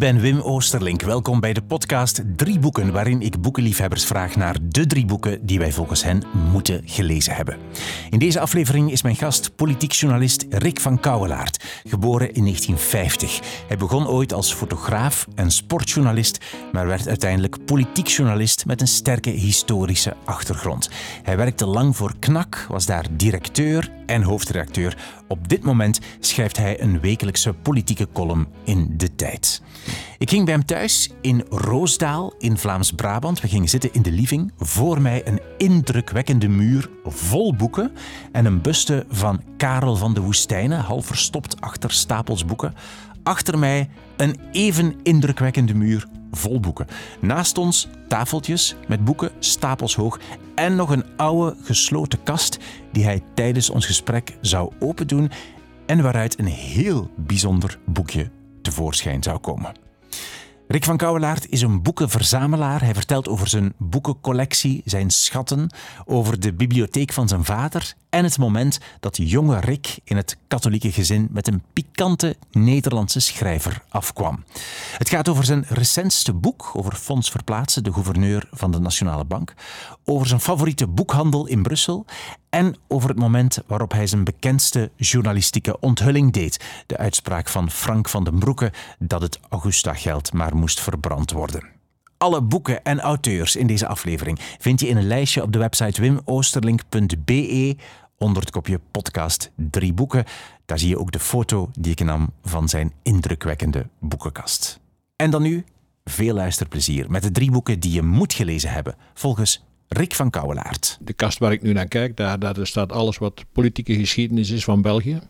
ben Wim Oosterlink. Welkom bij de podcast Drie Boeken, waarin ik boekenliefhebbers vraag naar de drie boeken die wij volgens hen moeten gelezen hebben. In deze aflevering is mijn gast politiek journalist Rick van Kouwelaert, geboren in 1950. Hij begon ooit als fotograaf en sportjournalist, maar werd uiteindelijk politiek journalist met een sterke historische achtergrond. Hij werkte lang voor KNAK, was daar directeur en hoofdredacteur. Op dit moment schrijft hij een wekelijkse politieke column in De Tijd. Ik ging bij hem thuis in Roosdaal in Vlaams-Brabant. We gingen zitten in de living. Voor mij een indrukwekkende muur vol boeken en een buste van Karel van de Woestijnen, half verstopt achter stapels boeken. Achter mij een even indrukwekkende muur vol boeken. Naast ons tafeltjes met boeken stapels hoog en nog een oude gesloten kast die hij tijdens ons gesprek zou opendoen en waaruit een heel bijzonder boekje tevoorschijn zou komen. Rick van Kouwelaert is een boekenverzamelaar. Hij vertelt over zijn boekencollectie, zijn schatten, over de bibliotheek van zijn vader en het moment dat jonge Rick in het katholieke gezin met een pikante Nederlandse schrijver afkwam. Het gaat over zijn recentste boek, over Fons Verplaatsen, de gouverneur van de Nationale Bank, over zijn favoriete boekhandel in Brussel en over het moment waarop hij zijn bekendste journalistieke onthulling deed, de uitspraak van Frank van den Broeke dat het Augusta-geld maar moest verbrand worden. Alle boeken en auteurs in deze aflevering vind je in een lijstje op de website wimoosterlink.be onder het kopje podcast drie boeken. Daar zie je ook de foto die ik nam van zijn indrukwekkende boekenkast. En dan nu veel luisterplezier met de drie boeken die je moet gelezen hebben, volgens Rick van Kouwelaert. De kast waar ik nu naar kijk, daar, daar staat alles wat politieke geschiedenis is van België.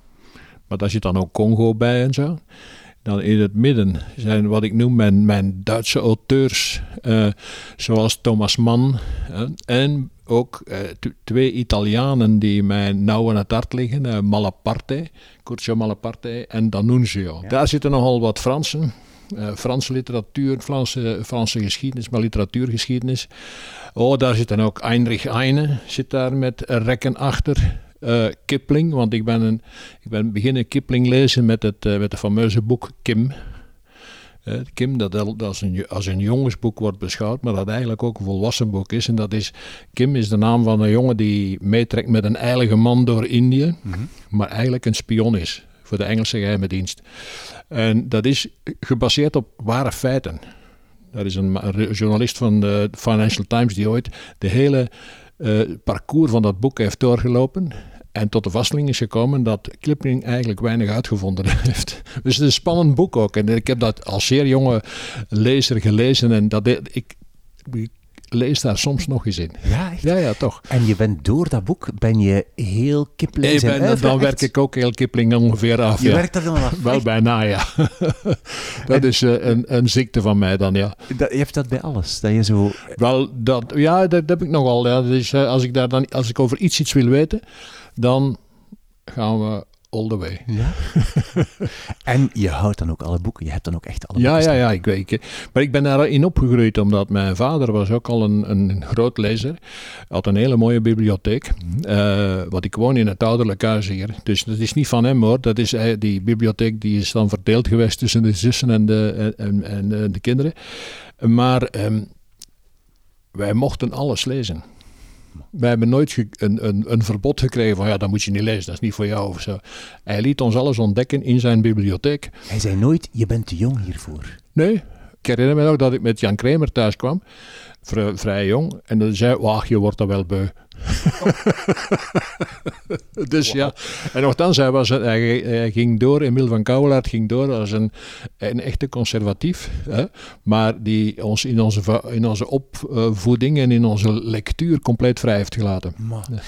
Maar daar zit dan ook Congo bij en zo. Dan in het midden zijn wat ik noem mijn, mijn Duitse auteurs, uh, zoals Thomas Mann. En ook uh, twee Italianen die mij nauw aan het hart liggen. Uh, Malaparte, Curcio Malaparte en D'Annunzio. Ja. Daar zitten nogal wat Fransen. Uh, Franse literatuur, Franse, Franse geschiedenis, maar literatuurgeschiedenis. Oh, daar zit dan ook Heinrich Heine, zit daar met rekken achter. Uh, Kipling, want ik ben, een, ik ben beginnen Kipling lezen met het, uh, met het fameuze boek Kim. Uh, Kim, dat, dat als, een, als een jongensboek wordt beschouwd, maar dat eigenlijk ook een volwassen boek is. En dat is, Kim is de naam van een jongen die meetrekt met een eilige man door Indië, mm -hmm. maar eigenlijk een spion is voor de Engelse geheime dienst. En dat is gebaseerd op ware feiten. Dat is een, een journalist van de Financial Times die ooit de hele uh, parcours van dat boek heeft doorgelopen. En tot de vaststelling is gekomen dat Kipling eigenlijk weinig uitgevonden heeft. Dus het is een spannend boek ook. En ik heb dat als zeer jonge lezer gelezen. En dat ik, ik lees daar soms nog eens in. Ja, echt? ja, ja, toch. En je bent door dat boek, ben je heel Kipling ben, Dan echt? werk ik ook heel Kipling ongeveer af. Je ja. werkt dat dan af? Wel bijna, ja. dat en, is uh, een, een ziekte van mij dan, ja. Dat, je hebt dat bij alles? Dat je zo... Wel, dat, ja, dat, dat heb ik nogal. Ja. Dus, uh, als, ik daar dan, als ik over iets iets wil weten, dan gaan we all the way. Ja? en je houdt dan ook alle boeken. Je hebt dan ook echt alle ja, boeken. Ja, ja, ik, ik, maar ik ben daarin opgegroeid omdat mijn vader was ook al een, een groot lezer. Had een hele mooie bibliotheek. Uh, wat ik woon in het ouderlijk huis hier. Dus dat is niet van hem hoor. Dat is, uh, die bibliotheek die is dan verdeeld geweest tussen de zussen en de, en, en, en de kinderen. Maar um, wij mochten alles lezen. Wij hebben nooit een, een, een, verbod gekregen van ja, dat moet je niet lezen, dat is niet voor jou of zo. Hij liet ons alles ontdekken in zijn bibliotheek. Hij zei nooit, je bent te jong hiervoor. Nee, ik herinner me nog dat ik met Jan Kramer thuis kwam, vrij, vrij jong, en dan zei wacht, je wordt er wel beu. dus ja, en nogthans, hij, was, hij, hij ging door, Emil van Kouwelaert ging door als een, een echte conservatief, hè, maar die ons in onze, in onze opvoeding en in onze lectuur compleet vrij heeft gelaten.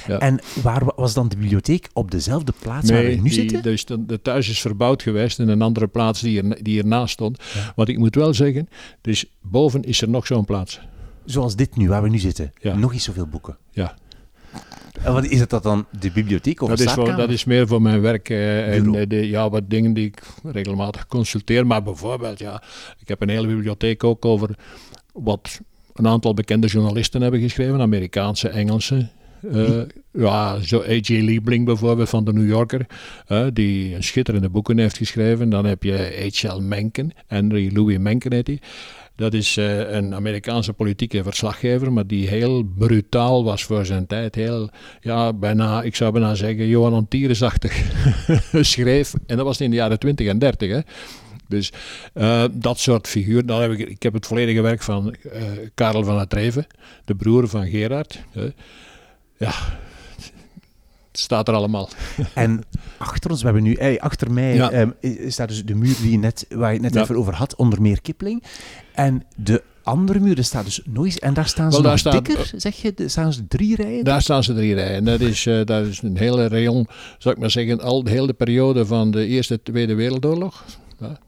Ja. En waar was dan de bibliotheek? Op dezelfde plaats nee, waar we nu die, zitten? Dus de, de thuis is verbouwd geweest in een andere plaats die, er, die ernaast stond. Ja. Want ik moet wel zeggen, dus boven is er nog zo'n plaats. Zoals dit nu, waar we nu zitten. Ja. Nog eens zoveel boeken. Ja. En wat is het dat dan? De bibliotheek of dat is, voor, dat is meer voor mijn werk uh, en uh, de, ja, wat dingen die ik regelmatig consulteer. Maar bijvoorbeeld, ja, ik heb een hele bibliotheek ook over wat een aantal bekende journalisten hebben geschreven, Amerikaanse, Engelse. Uh, ja, zo A.J. Liebling bijvoorbeeld van de New Yorker, uh, die een schitterende boeken heeft geschreven. Dan heb je H.L. Mencken, Henry Louis Mencken heet hij. Dat is uh, een Amerikaanse politieke verslaggever, maar die heel brutaal was voor zijn tijd. Heel, ja, bijna, ik zou bijna zeggen, Johan Antieresachtig schreef. En dat was in de jaren 20 en 30. Hè. Dus uh, dat soort figuur. Dan heb ik, ik heb het volledige werk van uh, Karel van het Reven, de broer van Gerard. Ja, staat er allemaal. En achter ons, we hebben nu, hey, achter mij ja. um, staat dus de muur die je net, waar je het net ja. even over had, onder meer Kipling. En de andere muur, er staat dus nooit. En daar staan ze Wel, daar nog staat, dikker, zeg je? Daar staan ze drie rijen? Daar staan ze drie rijen. Dat is, uh, dat is een hele rayon, zou ik maar zeggen, al de hele periode van de Eerste Tweede Wereldoorlog. Ja.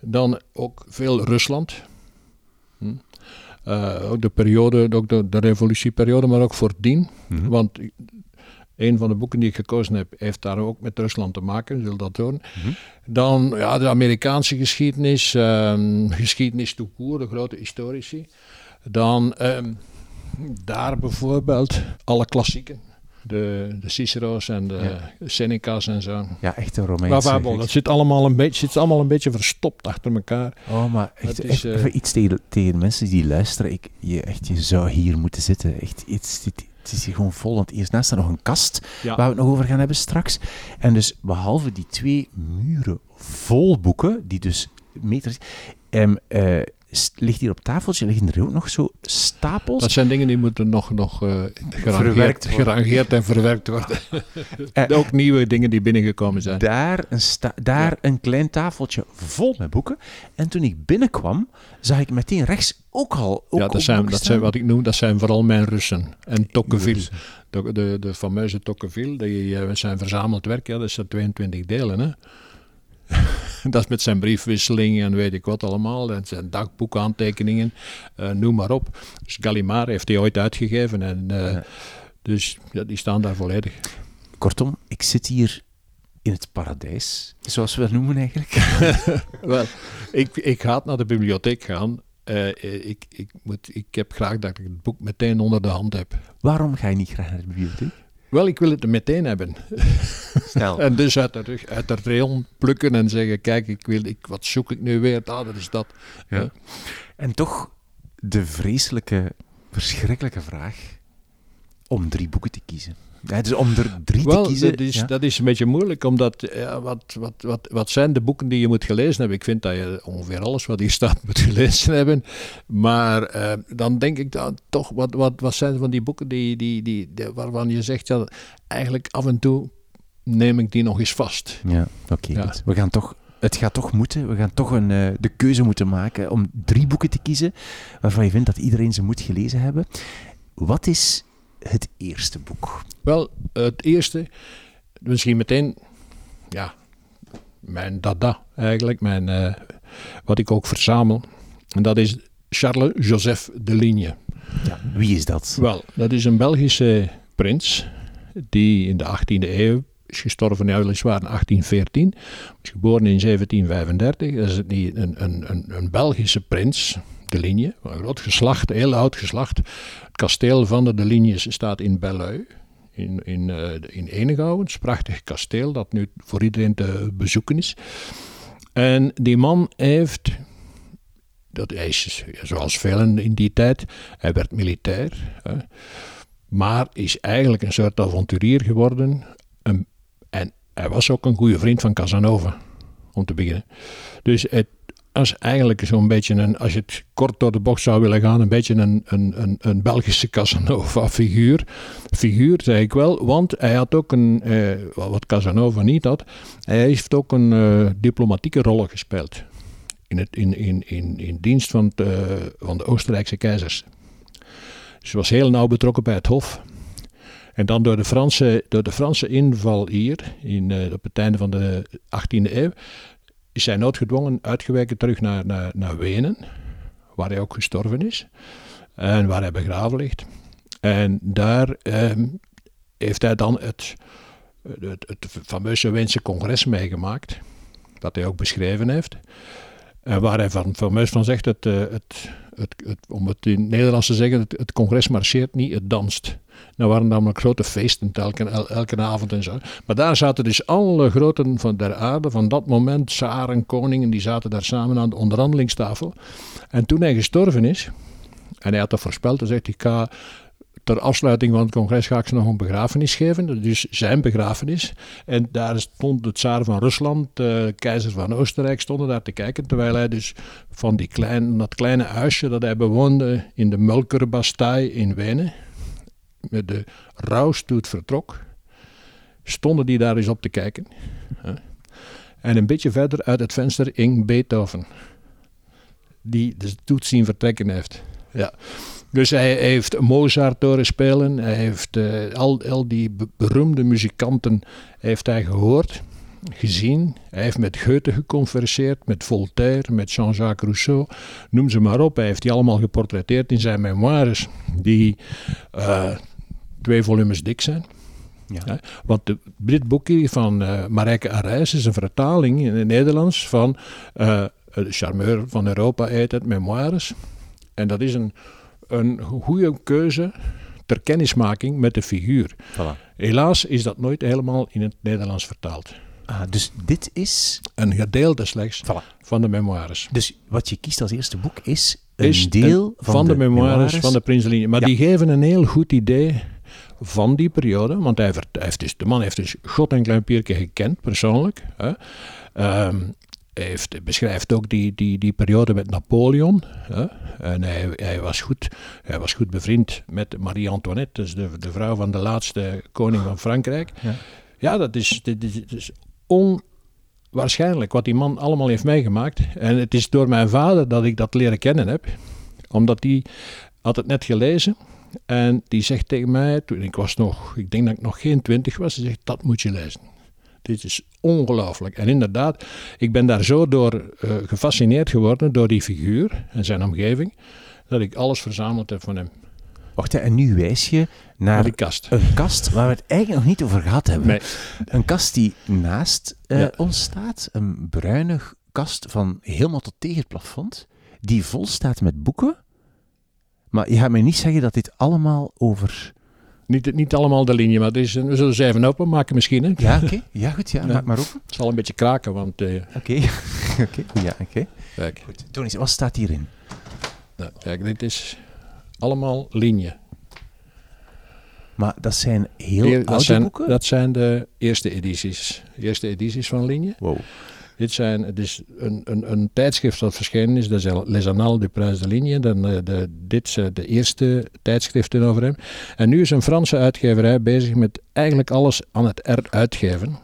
Dan ook veel Rusland. Hm. Uh, ook de periode, ook de, de revolutieperiode, maar ook voordien. Mm -hmm. Want een van de boeken die ik gekozen heb, heeft daar ook met Rusland te maken, zul dat doen. Mm -hmm. Dan ja, de Amerikaanse geschiedenis, um, geschiedenis toekoer, de grote historici. Dan um, daar bijvoorbeeld alle klassieken. De, de Cicero's en de ja. Seneca's en zo. Ja, echt een Romeinse. Maar, dat zit allemaal, een beetje, zit allemaal een beetje verstopt achter elkaar. Oh, maar echt, is, uh, even iets tegen, tegen mensen die luisteren. Ik, je, echt, je zou hier moeten zitten. Echt, iets, dit, het is hier gewoon vol, want eerst naast er nog een kast ja. waar we het nog over gaan hebben straks. En dus behalve die twee muren vol boeken, die dus meters... Um, uh, ligt hier op tafeltje, liggen er ook nog zo stapels. Dat zijn dingen die moeten nog, nog uh, gerangeerd, gerangeerd en verwerkt worden. uh, ook nieuwe dingen die binnengekomen zijn. Daar, een, daar ja. een klein tafeltje vol met boeken. En toen ik binnenkwam, zag ik meteen rechts ook al. Ook ja, dat zijn, dat zijn wat ik noem, dat zijn vooral mijn Russen. En Tocqueville. De, de, de fameuze Tocqueville, die uh, zijn verzameld werk, ja, dat zijn 22 delen. Hè. dat is met zijn briefwisseling en weet ik wat allemaal. En zijn dagboekaantekeningen, uh, noem maar op. Dus Gallimard heeft hij ooit uitgegeven. En, uh, ja. Dus ja, die staan daar volledig. Kortom, ik zit hier in het paradijs, zoals we dat noemen eigenlijk. Wel, ik, ik ga naar de bibliotheek gaan. Uh, ik, ik, moet, ik heb graag dat ik het boek meteen onder de hand heb. Waarom ga je niet graag naar de bibliotheek? Wel, ik wil het meteen hebben. Snel. en dus uit de, uit de plukken en zeggen: Kijk, ik wil, ik, wat zoek ik nu weer? Ah, dat is dat. Ja. Ja. En toch de vreselijke, verschrikkelijke vraag om drie boeken te kiezen. Ja, dus om er drie Wel, te kiezen. Dat is, ja. dat is een beetje moeilijk, omdat ja, wat, wat, wat, wat zijn de boeken die je moet gelezen hebben? Ik vind dat je ongeveer alles wat hier staat moet gelezen hebben. Maar uh, dan denk ik dan toch, wat, wat, wat zijn van die boeken die, die, die, die, waarvan je zegt, ja, eigenlijk af en toe neem ik die nog eens vast. Ja, oké. Okay, we gaan toch het gaat toch moeten. We gaan toch een, uh, de keuze moeten maken om drie boeken te kiezen waarvan je vindt dat iedereen ze moet gelezen hebben. Wat is het eerste boek? Wel, het eerste, misschien meteen, ja, mijn dada eigenlijk, mijn, uh, wat ik ook verzamel. En dat is Charles Joseph de Ligne. Ja, wie is dat? Wel, dat is een Belgische prins die in de 18e eeuw is gestorven, ja, weliswaar in 1814, is geboren in 1735. Dat is een, een, een, een Belgische prins, de Ligne, een groot geslacht, heel oud geslacht. Het kasteel van de De staat in Belleuil, in, in, uh, in een prachtig kasteel dat nu voor iedereen te bezoeken is. En die man heeft, dat is zoals velen in die tijd, hij werd militair, maar is eigenlijk een soort avonturier geworden. En hij was ook een goede vriend van Casanova, om te beginnen. Dus het als eigenlijk zo'n beetje een, als je het kort door de bocht zou willen gaan, een beetje een, een, een, een Belgische Casanova-figuur. Figuur, zei ik wel, want hij had ook een, eh, wat Casanova niet had, hij heeft ook een uh, diplomatieke rol gespeeld. In, het, in, in, in, in dienst van, het, uh, van de Oostenrijkse keizers. Hij was heel nauw betrokken bij het Hof. En dan door de Franse, door de Franse inval hier, in, uh, op het einde van de 18e eeuw, is hij noodgedwongen uitgeweken terug naar, naar, naar Wenen, waar hij ook gestorven is en waar hij begraven ligt. En daar eh, heeft hij dan het, het, het fameuze Weense congres meegemaakt, dat hij ook beschreven heeft. En waar hij van, van van zegt, het, uh, het, het, het, om het in Nederlands te zeggen, het, het congres marcheert niet, het danst. Nou waren namelijk grote feesten elke, elke avond en zo. Maar daar zaten dus alle groten van der aarde, van dat moment, zaren, koningen, die zaten daar samen aan de onderhandelingstafel. En toen hij gestorven is, en hij had dat voorspeld, dan zegt hij, ik ter afsluiting van het congres ga ik ze nog een begrafenis geven. Dus zijn begrafenis. En daar stond de tsaar van Rusland, de keizer van Oostenrijk, stonden daar te kijken. Terwijl hij dus van die klein, dat kleine huisje dat hij bewoonde in de Mulkerbastei in Wenen, met de rouwstoet vertrok, stonden die daar eens op te kijken. En een beetje verder uit het venster hing Beethoven, die de toets zien vertrekken heeft. Ja. Dus hij heeft Mozart horen spelen. Hij heeft uh, al, al die beroemde muzikanten heeft hij gehoord, gezien. Hij heeft met Goethe geconverseerd, met Voltaire, met Jean-Jacques Rousseau. Noem ze maar op. Hij heeft die allemaal geportretteerd in zijn memoires, die uh, twee volumes dik zijn. Ja. want het Britboekje van uh, Marijke Arijs is een vertaling in het Nederlands van uh, Charmeur van Europa heet het, Memoires. En dat is een een goede keuze ter kennismaking met de figuur. Voilà. Helaas is dat nooit helemaal in het Nederlands vertaald. Ah, dus dit is... Een gedeelte slechts van de memoires. Dus wat je kiest als eerste boek is een deel van, de, memoires, van de Prinseline. Maar die geven een heel goed idee van die periode. Want hij heeft, dus, de man heeft dus God en Klein Pierke gekend, persoonlijk. Hè. Ehm, heeft, beschrijft ook die, die, die periode met Napoleon. Hè? En hij, hij, was goed, hij was goed bevriend met Marie-Antoinette, dus de, de vrouw van de laatste koning van Frankrijk. Ja, ja dat, is, dit is, is onwaarschijnlijk wat die man allemaal heeft meegemaakt. En het is door mijn vader dat ik dat leren kennen heb, omdat die had het net gelezen. En die zegt tegen mij, toen ik was nog, ik denk dat ik nog geen twintig was, hij zegt, dat moet je lezen. Dit is ongelooflijk. En inderdaad, ik ben daar zo door uh, gefascineerd geworden door die figuur en zijn omgeving, dat ik alles verzameld heb van hem. Wacht, en nu wijs je naar die kast. een kast waar we het eigenlijk nog niet over gehad hebben. Nee. Een kast die naast uh, ons staat, een bruine kast van helemaal tot tegen het plafond, die vol staat met boeken. Maar je gaat mij niet zeggen dat dit allemaal over niet, niet allemaal de linie, maar is, we zullen ze even openmaken misschien. Hè? Ja, oké. Ja, goed. Ja, maak maar open. Het zal een beetje kraken, want... Eh, oké. oké. Ja, oké. Kijk. Goed. Tony, wat staat hierin? Nou, kijk, dit is allemaal linie. Maar dat zijn heel oude dat zijn, boeken? Dat zijn de eerste edities. eerste edities van linie. Wow. Dit zijn, het is een, een, een tijdschrift dat verschenen is, dat is Les Annales du Prince de Ligne. Dan, uh, de, dit zijn de eerste tijdschriften over hem. En nu is een Franse uitgeverij bezig met eigenlijk alles aan het eruitgeven.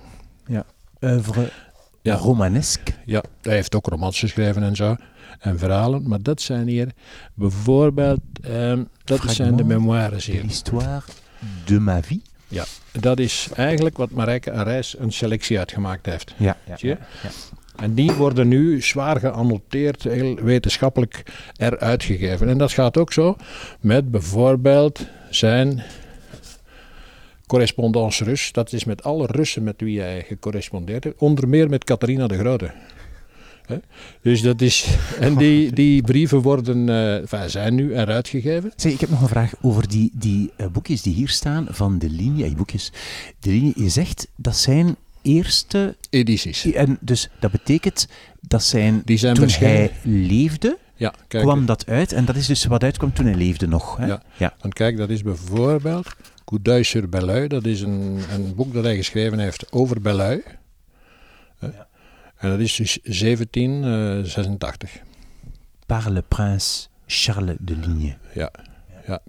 Ja, oeuvre ja. romanesque. Ja, hij heeft ook romans geschreven en zo. En verhalen, maar dat zijn hier bijvoorbeeld, um, dat Fragment zijn de memoires hier. L'histoire de ma vie. Ja, dat is eigenlijk wat Marijke Arijs een selectie uitgemaakt heeft. Ja, ja, ja, En die worden nu zwaar geannoteerd, heel wetenschappelijk eruit gegeven. En dat gaat ook zo met bijvoorbeeld zijn correspondance Rus. Dat is met alle Russen met wie hij gecorrespondeerd heeft. Onder meer met Catharina de Grote. Dus dat is. En die, die brieven worden, uh, zijn nu eruit gegeven. Zeg, ik heb nog een vraag over die, die uh, boekjes die hier staan van de linie. Boekjes. De linie, je zegt dat zijn eerste edities. En dus dat betekent dat zijn, die zijn toen hij leefde. Ja, kijk, kwam dat uit en dat is dus wat uitkwam toen hij leefde nog. Hè? Ja. ja, want kijk, dat is bijvoorbeeld Coup sur Belleuil. Dat is een, een boek dat hij geschreven heeft over Belleuil. En dat is dus 1786. Uh, Par le prince Charles de Ligne. Ja. Ja,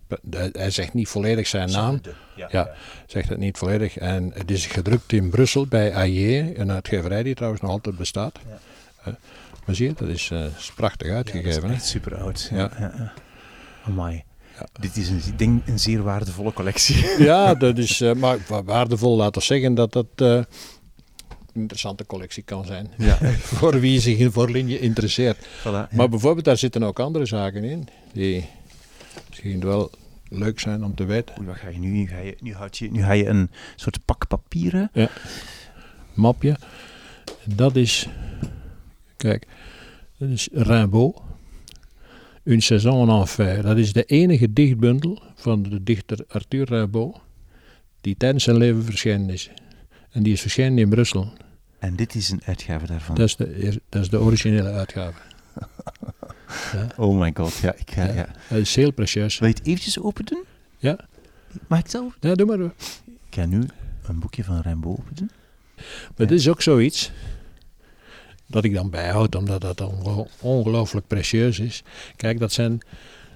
hij zegt niet volledig zijn naam. Ja, ja, zegt het niet volledig. En het is gedrukt in Brussel bij Ayer, een uitgeverij die trouwens nog altijd bestaat. Ja. maar zie je, dat is, uh, is prachtig uitgegeven. Ja, is echt super oud. Ja. Ja. Amai. Ja. Dit is een, denk een zeer waardevolle collectie. Ja, dat is, uh, maar waardevol, laten zeggen dat dat uh, interessante collectie kan zijn. Ja. voor wie zich voor Linje interesseert. Voilà, maar bijvoorbeeld, daar zitten ook andere zaken in die misschien wel leuk zijn om te weten. Oei, wat ga je nu? Nu ga je, nu houd je, nu ga je een soort pak papieren. Ja. Mapje. Dat is, kijk, Dat is Rimbaud. Une saison en enfer. Dat is de enige dichtbundel van de dichter Arthur Rimbaud die tijdens zijn leven verschenen is. En die is verschenen in Brussel. En dit is een uitgave daarvan? Dat is de, dat is de originele uitgave. ja. Oh my god, ja. Ik ga, ja. Dat is heel precieus. Wil je het eventjes open doen? Ja. Mag ik het zelf? Ja, doe maar. Ik ga nu een boekje van Rimbaud open doen. Maar dit is ook zoiets dat ik dan bijhoud, omdat dat ongelooflijk precieus is. Kijk, dat zijn,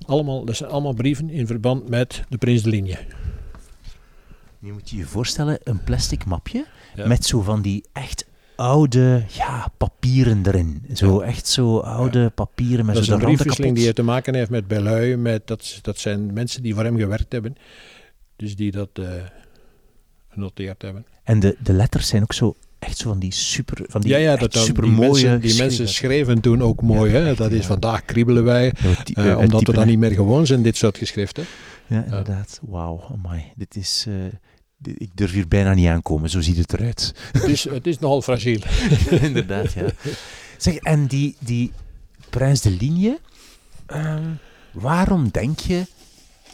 allemaal, dat zijn allemaal brieven in verband met de Prins de Ligne. Nu moet je je voorstellen, een plastic mapje met zo van die echt oude ja, papieren erin. Zo echt zo oude papieren met is een briefwisseling die te maken heeft met Belui. Met, dat, dat zijn mensen die voor hem gewerkt hebben. Dus die dat uh, genoteerd hebben. En de, de letters zijn ook zo echt zo van die super, van die ja, ja, dat super die mooie. Mensen, die mensen schreven toen ook mooi. hè? Dat is vandaag kriebelen wij, uh, omdat we dan niet meer gewoon zijn, dit soort geschriften. Ja, inderdaad. Wauw, amai. Dit is... Uh, ik durf hier bijna niet aankomen, zo ziet het eruit. Het is, het is nogal fragiel. inderdaad, ja. Zeg, en die, die Prins de Ligne, um, waarom denk je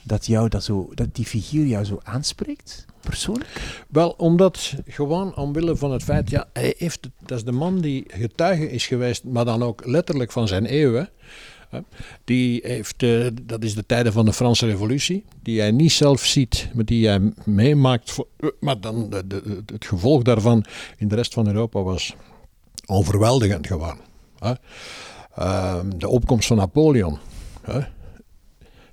dat, jou dat, zo, dat die figuur jou zo aanspreekt, persoonlijk? Wel, omdat gewoon omwille van het feit, ja, hij heeft, dat is de man die getuige is geweest, maar dan ook letterlijk van zijn eeuwen. Die heeft, uh, dat is de tijden van de Franse Revolutie, die hij niet zelf ziet, maar die hij meemaakt. Uh, maar dan de, het gevolg daarvan in de rest van Europa was overweldigend gewoon. Uh, de opkomst van Napoleon.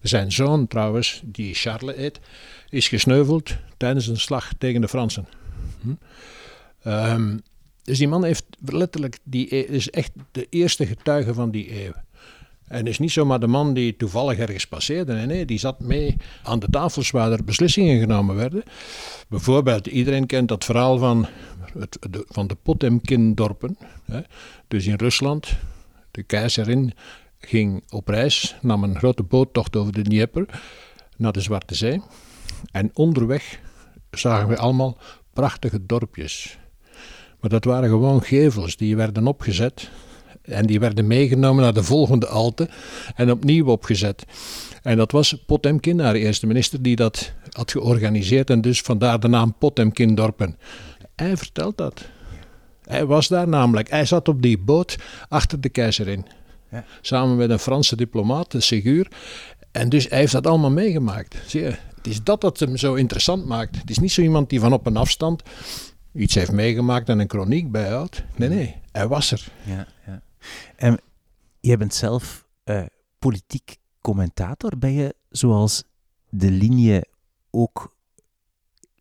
Zijn zoon trouwens, die Charles heet, is gesneuveld tijdens een slag tegen de Fransen. Hm? Um, dus die man heeft letterlijk, die e- is echt de eerste getuige van die eeuw. En is niet zomaar de man die toevallig ergens passeerde. Nee, nee, die zat mee aan de tafels waar er beslissingen genomen werden. Bijvoorbeeld, iedereen kent dat verhaal van, het, de, van de Potemkin-dorpen. Dus in Rusland, de keizerin ging op reis, nam een grote boottocht over de Dnieper naar de Zwarte Zee. En onderweg zagen we allemaal prachtige dorpjes. Maar dat waren gewoon gevels die werden opgezet en die werden meegenomen naar de volgende Alte en opnieuw opgezet. En dat was Potemkin, haar eerste minister, die dat had georganiseerd. En dus vandaar de naam Potemkin-dorpen. Hij vertelt dat. Hij was daar namelijk. Hij zat op die boot achter de keizerin. Ja. Samen met een Franse diplomaat, de Ségur. En dus hij heeft dat allemaal meegemaakt. Zie je, het is dat dat hem zo interessant maakt. Het is niet zo iemand die van op een afstand iets heeft meegemaakt en een chroniek bijhoudt. Nee, nee, hij was er. Ja. En jij bent zelf uh, politiek commentator. Ben je, zoals de linie ook,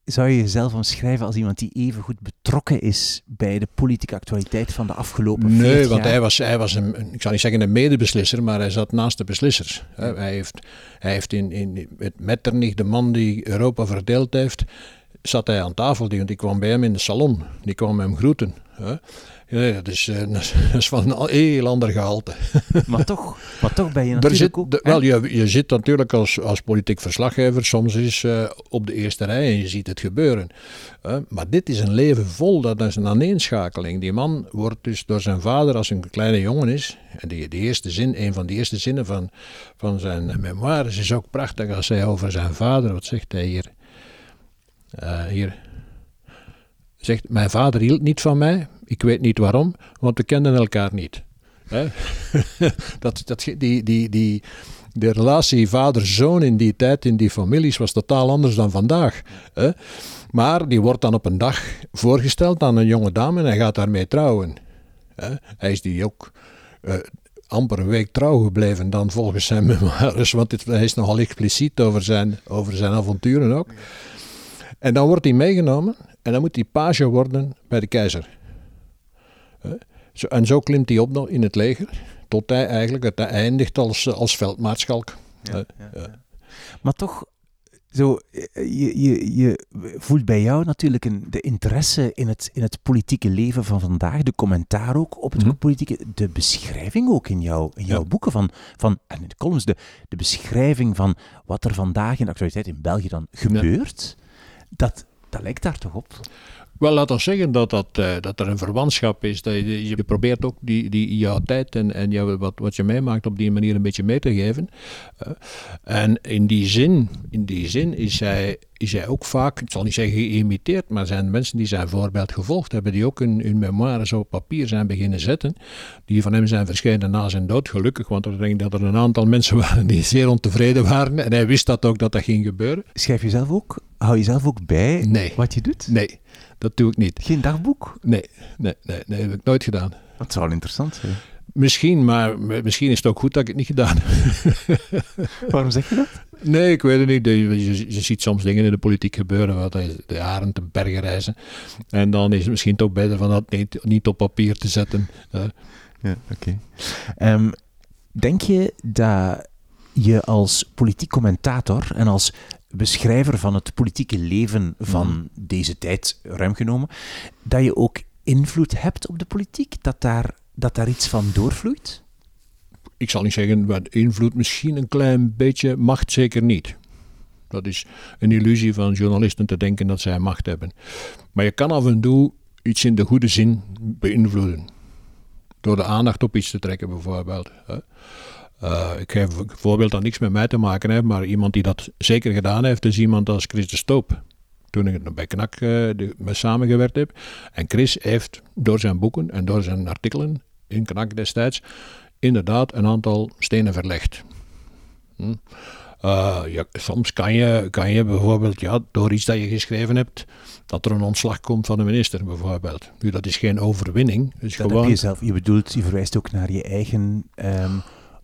zou je jezelf omschrijven als iemand die even goed betrokken is bij de politieke actualiteit van de afgelopen nee, Nee, want hij was, hij was een, ik zou niet zeggen een medebeslisser, maar hij zat naast de beslissers. Hij heeft, hij heeft in, in, met Metternich, de man die Europa verdeeld heeft, zat hij aan tafel. Die, want ik kwam bij hem in de salon. Die kwam hem groeten. Hè. Ja, dat, is, uh, dat is van een heel ander gehalte. Maar toch, maar toch ben je natuurlijk zit, ook... De, wel, je, je zit natuurlijk als, als politiek verslaggever soms eens uh, op de eerste rij en je ziet het gebeuren. Uh, maar dit is een leven vol, dat is een aaneenschakeling. Die man wordt dus door zijn vader, als een kleine jongen is, en die, de eerste zin, een van de eerste zinnen van, van zijn memoires is ook prachtig als hij over zijn vader, wat zegt hij hier? hier zegt, mijn vader hield niet van mij, ik weet niet waarom, want we kenden elkaar niet. dat, dat, die, die, die, de relatie vader-zoon in die tijd, in die families, was totaal anders dan vandaag. Hè? Maar die wordt dan op een dag voorgesteld aan een jonge dame en hij gaat daarmee trouwen. Hè? Hij is die ook uh, amper een week trouw gebleven dan volgens zijn memoires, want dit, hij is nogal expliciet over zijn, over zijn avonturen ook. En dan wordt hij meegenomen en dan moet hij page worden bij de keizer. En zo klimt hij op in het leger, tot hij eigenlijk het eindigt als, als veldmaarschalk. Ja. Maar toch, zo, je, je, je voelt bij jou natuurlijk een, de interesse in het, in het politieke leven van vandaag, de commentaar ook op het mm -hmm. politieke, de beschrijving ook in, jou, in jouw boeken van, van, en in de columns, de, de beschrijving van wat er vandaag in de actualiteit in België dan gebeurt. Dat, Dat lijkt daar toch op? Wel, laat ons zeggen dat, dat, uh, dat er een verwantschap is. Dat je, je probeert ook die, die, jouw tijd en, en jou, wat, wat je meemaakt op die manier een beetje mee te geven. Uh, en in die zin, in die zin is, hij, is hij ook vaak, ik zal niet zeggen geïmiteerd, maar zijn mensen die zijn voorbeeld gevolgd hebben, die ook hun, hun memoires op papier zijn beginnen zetten, die van hem zijn verschenen na zijn dood, gelukkig, want ik denk dat er een aantal mensen waren die zeer ontevreden waren en hij wist dat ook dat dat ging gebeuren. Schrijf je zelf ook, hou je zelf ook bij nee. wat je doet? Nee. Dat doe ik niet. Geen dagboek? Nee, nee, nee, nee dat heb ik nooit gedaan. Dat zou wel interessant zijn. Misschien, maar misschien is het ook goed dat ik het niet gedaan heb. Waarom zeg je dat? Nee, ik weet het niet. Je, je, ziet soms dingen in de politiek gebeuren, wat de jaren te bergen reizen. En dan is het misschien toch beter van dat niet, niet op papier te zetten. Ja, oké. Ehm, denk je dat je als politiek commentator en als beschrijver van het politieke leven van mhm. deze tijd, ruim genomen, dat je ook invloed hebt op de politiek? Dat daar, dat daar iets van doorvloeit? Ik zal niet zeggen, wat invloed misschien een klein beetje, macht zeker niet. Dat is een illusie van journalisten te denken dat zij macht hebben. Maar je kan af en toe iets in de goede zin beïnvloeden. Door de aandacht op iets te trekken, bijvoorbeeld. Uh, ik geef een voorbeeld dat niks met mij te maken heeft, maar iemand die dat zeker gedaan heeft, is iemand als Chris de Stoop. Toen ik bij KNAK uh, mee samengewerkt heb. En Chris heeft door zijn boeken en door zijn artikelen in KNAK destijds inderdaad een aantal stenen verlegd. Hm? Uh, ja, soms kan je, kan je bijvoorbeeld, ja, door iets dat je geschreven hebt, dat er een ontslag komt van de minister bijvoorbeeld. Nu, dat is geen overwinning. Dus dat gewoon... je zelf, je bedoelt, je verwijst ook naar je eigen... Um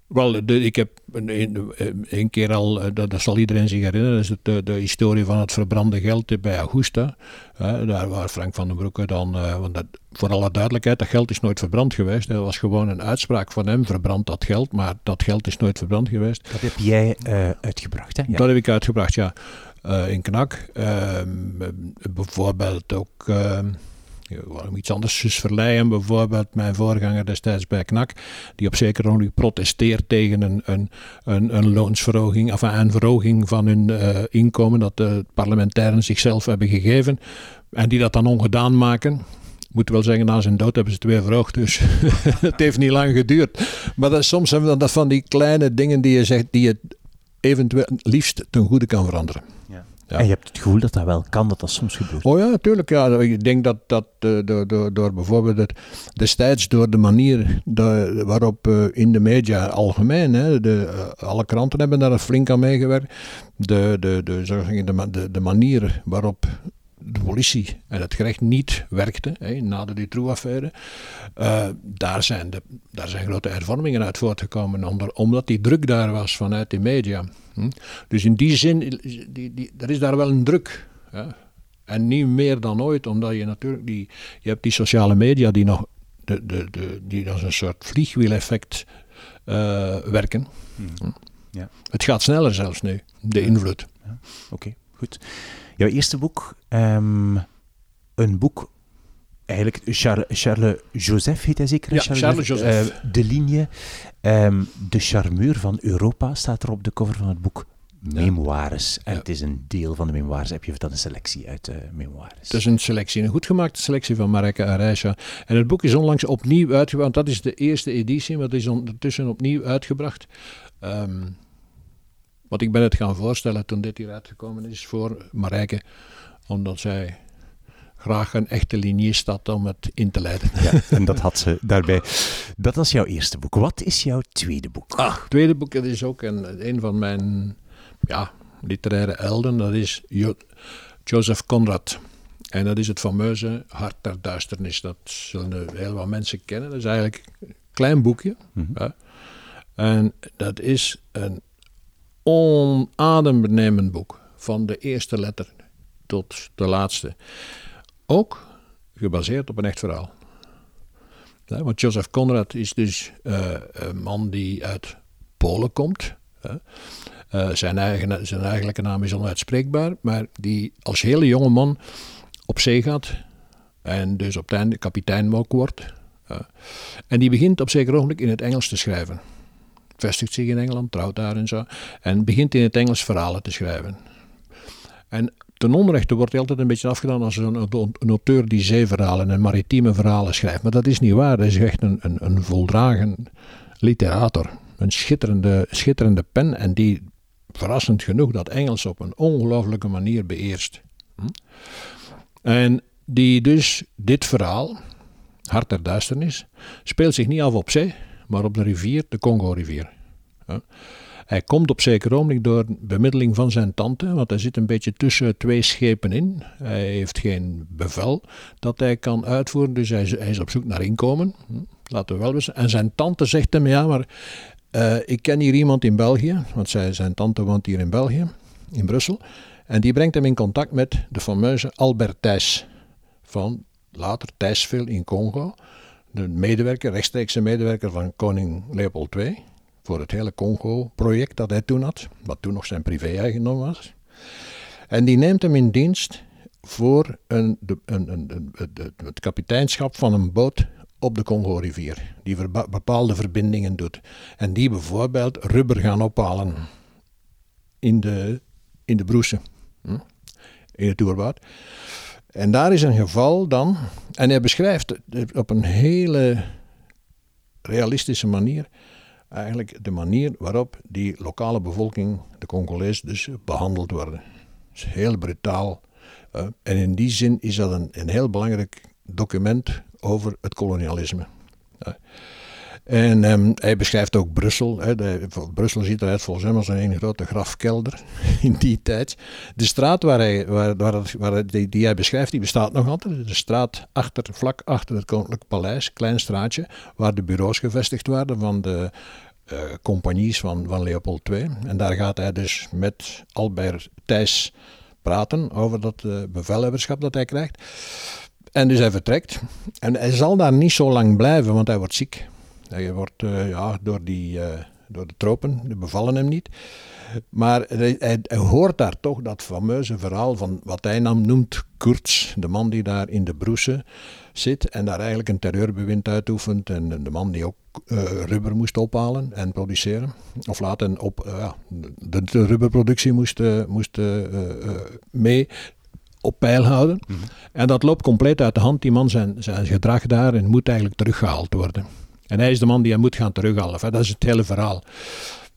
wel, ik heb een, een, keer al, eh, dat, dat, zal iedereen zich herinneren, is de, de historie van het verbrande geld bij Augusta. daar waar Frank van den Broeke dan, uh, want dat, voor alle duidelijkheid, dat geld is nooit verbrand geweest. Dat was gewoon een uitspraak van hem, verbrand dat geld, maar dat geld is nooit verbrand geweest. Dat heb jij uh, uitgebracht, hè? Ja. Dat heb ik uitgebracht, ja. in Knak. Ehm, bijvoorbeeld ook ehm, waarom iets anders. Sus Verleijen bijvoorbeeld, mijn voorganger destijds bij KNAK, die op zekere manier protesteert tegen een, een, een, een loonsverhoging, of een verhoging van hun uh, inkomen dat de parlementairen zichzelf hebben gegeven en die dat dan ongedaan maken. Moet wel zeggen, na zijn dood hebben ze het weer verhoogd, dus het heeft niet lang geduurd. Maar soms hebben we dat van die kleine dingen die je zegt, die je eventueel liefst ten goede kan veranderen. Ja. En je hebt het gevoel dat dat wel kan, dat dat soms gebeurt. Oh ja, natuurlijk. Ja. Ik denk dat dat uh, door, door, door bijvoorbeeld het, destijds door de manier de, waarop uh, in de media algemeen, hè, de, uh, alle kranten hebben daar flink aan meegewerkt, de, de, de, de, de, de manier waarop de politie en het gerecht niet werkte hè, na de Dutroux-affaire, uh, daar, zijn de, daar zijn grote hervormingen uit voortgekomen, onder, omdat die druk daar was vanuit de media. Hm? Dus in die zin, die, die, er is daar wel een druk. En niet meer dan ooit, omdat je natuurlijk die, je hebt die sociale media die nog, de, de, de, die als een soort vliegwieleffect uh, werken. Hm. Ja. Het gaat sneller zelfs nu, de invloed. Ja. Oké, goed. Jouw eerste boek, um, een boek, eigenlijk Charles, Charles Joseph heet hij zeker? Ja, Charles, Charles Joseph. Uh, de linie, um, de charmeur van Europa staat er op de cover van het boek. Memoires. En ja. het is een deel van de memoires. Heb je dan een selectie uit uh, memoires? Het is een selectie, een goed gemaakte selectie van Mareke Areisha. En het boek is onlangs opnieuw uitgebracht. Dat is de eerste editie, maar het is ondertussen opnieuw uitgebracht. Um, want ik ben het gaan voorstellen toen dit hier uitgekomen is voor Marijke, omdat zij graag een echte linier had om het in te leiden. Ja, en dat had ze daarbij. Dat was jouw eerste boek. Wat is jouw tweede boek? Ah, het tweede boek dat is ook een, een van mijn ja, literaire elden. Dat is jo Joseph Conrad. En dat is het fameuze Hart der Duisternis. Dat zullen heel wat mensen kennen. Dat is eigenlijk een klein boekje. Mm -hmm. En dat is een onadembenemend boek. Van de eerste letter tot de laatste. Ook gebaseerd op een echt verhaal. Want Joseph Conrad is dus uh, een man die uit Polen komt. Uh, zijn, eigen, zijn eigenlijke naam is onuitspreekbaar, maar die als hele jonge man op zee gaat en dus op het einde kapitein wordt. en die begint op zeker ogenblik in het Engels te schrijven vestigt zich in Engeland, trouwt daar en zo. En begint in het Engels verhalen te schrijven. En ten onrechte wordt hij altijd een beetje afgedaan als een, een auteur die zeeverhalen en maritieme verhalen schrijft. Maar dat is niet waar. Hij is echt een, een, een voldragen literator. Een schitterende, schitterende pen en die verrassend genoeg dat Engels op een ongelooflijke manier beheerst. Hm? En die dus dit verhaal, Hart der Duisternis, speelt zich niet af op zee, maar op de rivier, de Congo-rivier. Hij komt op zeker ogenblik door bemiddeling van zijn tante, want hij zit een beetje tussen twee schepen in. Hij heeft geen bevel dat hij kan uitvoeren, dus hij is, op zoek naar inkomen. Hm, laten we wel weten. En zijn tante zegt hem, ja, maar uh, ik ken hier iemand in België, want zij, zijn tante woont hier in België, in Brussel. En die brengt hem in contact met de fameuze Albert Thijs van later Thijsville in Congo. De medewerker, rechtstreekse medewerker van koning Leopold II voor het hele Congo-project dat hij toen had, wat toen nog zijn privé-eigendom was. En die neemt hem in dienst voor een, een, een, het kapiteinschap van een boot op de Congo-rivier, die bepaalde verbindingen doet. En die bijvoorbeeld rubber gaan ophalen in de, in de broesen, hm? in het oerwoud. En daar is een geval dan, en hij beschrijft op een hele realistische manier eigenlijk de manier waarop die lokale bevolking, de Congolezen dus, behandeld worden. Is heel brutaal. Uh, en in die zin is dat een, een heel belangrijk document over het kolonialisme. Uh, en um, hij beschrijft ook Brussel. Hè, de, Brussel ziet eruit volgens hem als een grote grafkelder in die tijd. De straat waar hij, waar, waar, die, die, hij beschrijft, die bestaat nog altijd. De straat achter, vlak achter het Koninklijk Paleis, klein straatje, waar de bureaus gevestigd waren van de uh, compagnies van, van Leopold II. En daar gaat hij dus met Albert Thijs praten over dat uh, bevelhebberschap dat hij krijgt. En dus hij vertrekt. En hij zal daar niet zo lang blijven, want hij wordt ziek. Hij wordt uh, ja, door, die, uh, door de tropen, die bevallen hem niet. Maar hij, hij, hoort daar toch dat fameuze verhaal van wat hij dan noemt Kurtz, de man die daar in de broesen zit en daar eigenlijk een terreurbewind uitoefent. En de man die ook uh, rubber moest ophalen en produceren. Of laten op de, de, rubberproductie moest, moest mee op peil houden. Mhm. En dat loopt compleet uit de hand. Die man zijn, zijn gedrag daar en moet eigenlijk teruggehaald worden. En hij is de man die hij moet gaan terughalen. Dat is het hele verhaal.